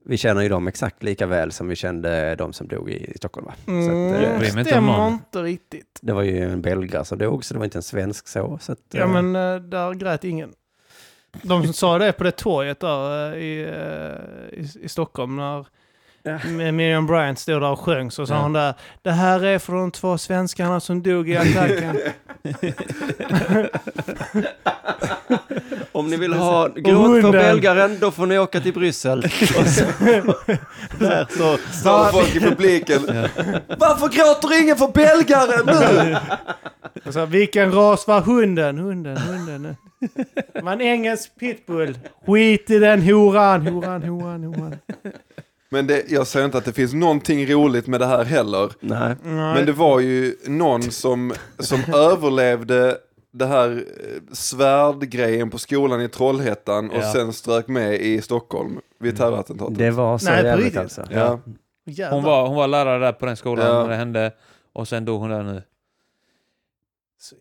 Vi känner ju dem exakt lika väl som vi kände de som dog i Stockholm. Va? Så Mm, att, eh, bryr mig inte om stämmer inte riktigt. det var ju en belgare som dog, så det var inte en svensk så. så att, Ja eh, men eh, där grät ingen. De sa det på det torget där eh, i, eh, i, i Stockholm när med Miriam Bryant stod där och sjöng så sa Ja. hon där Det här är för de två svenskarna som dog i attacken. (laughs) Om ni vill ha gråt för belgaren, då får ni åka till Bryssel. (laughs) Och så, där så. Står folk i publiken. Varför gråter ingen för belgaren nu? (laughs) Och så, vilken ras var hunden? Hunden, hunden. Det var en engelsk pitbull. Skit i den horan, horan, horan, horan. Men det, jag säger inte att det finns någonting roligt med det här heller. Nej. Men det var ju någon som, som (laughs) överlevde det här eh, svärdgrejen på skolan i Trollhättan och Ja. sen strök med i Stockholm vid terrorattentatet. Det var så Nej, på jävligt riktigt. alltså. Ja. Jävlar. Hon var, hon var lärare där på den skolan Ja. när det hände. Och sen dog hon där nu.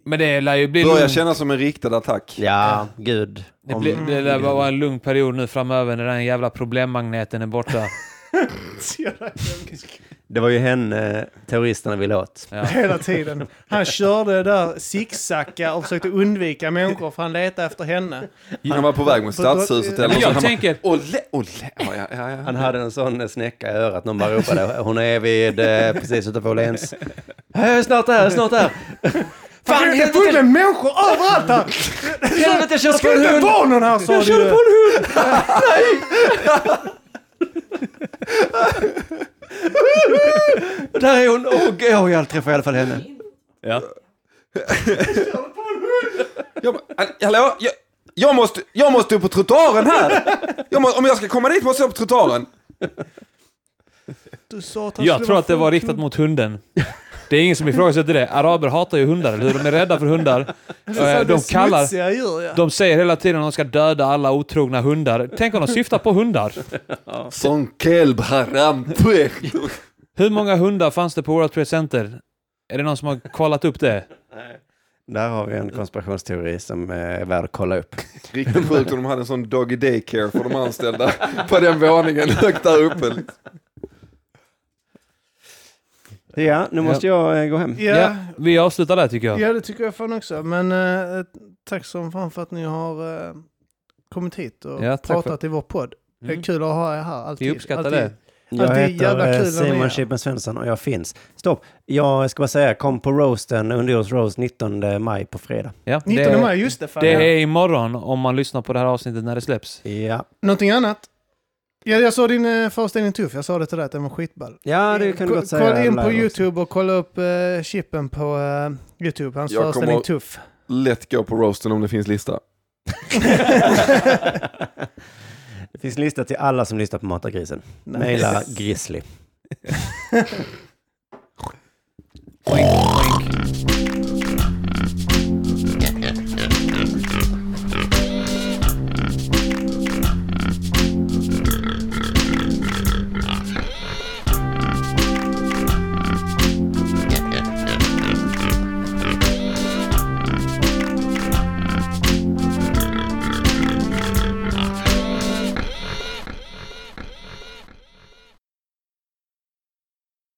Men det lär ju bli Börjar lugnt. kännas som en riktad attack. Ja, gud. Det, Om- blir, det lär vara en lugn period nu framöver när den jävla problemmagneten är borta. (laughs) (laughs) Det var ju henne terroristerna ville åt. Ja. (laughs) Hela tiden. Han körde där zigzacka och försökte undvika människor för han letade efter henne. Han var på väg mot stadshuset eller så. jag tänker, bara, Olle, Olle. Ja, ja, ja. Han hade en sån snäcka i örat, någon bara ropade. Hon är vid, eh, precis utanför Åhléns. "Hej, Snart där, snart där. Fan, det är fullt med människor överallt här! Helvete, jag körde på Ska en inte hund! barnen här sa Jag du körde ju. på en hund! (laughs) Nej! Där är hon! Åh, oh, jag träffade i alla fall henne. ja. Jag, hallå? Jag, jag, måste, jag måste upp på trottoaren här! Jag må, om jag ska komma dit måste jag upp på trottoaren. Du sa att han jag tror att det var riktat mot hunden. Det är ingen som ifrågasätter det. Araber hatar ju hundar, eller hur? De är rädda för hundar. Eh, De kallar... smutsiga djur, ja. De säger hela tiden att de ska döda alla otrogna hundar. Tänk om de syftar på hundar. Som kelb haram. Hur många hundar fanns det på World Trade Center? Är det någon som har kollat upp det? Där har vi en konspirationsteori som eh, är värd att kolla upp. Riktigt sjukt om de hade en sån doggy daycare för de anställda på den våningen högt där uppe. Ja, nu måste jag eh, gå hem. Ja, Ja, vi avslutar där tycker jag. ja, det tycker jag fan också. Men eh, tack som fan för att ni har eh, kommit hit och Ja, tack för- pratat i vår podd. Det är Mm. kul att ha er här alltid. Vi uppskattar alltid. det. Jag det är jävla heter eh, kul när ni är Simon här. Chippen Svensson och jag finns. Stopp, jag ska bara säga, kom på roasten, Underjords roast 19 maj på fredag. Ja, 19 det, maj, just det. Fan, det ja. är imorgon om man lyssnar på det här avsnittet när det släpps. Ja, Någonting annat? Ja, jag såg din uh, föreställning Tuff. Jag sa det till dig att den var skitball. ja det kan du Ko- gott säga. Kolla in på live också. YouTube och kolla upp uh, chippen på eh, YouTube. Hans Jag föreställning kommer- Tuff. Lätt gå på roasten om det finns lista. (laughs) Det finns lista till alla som lyssnar på Matagrisen. Nice. Maila Grizzly. (laughs) Oink, oink.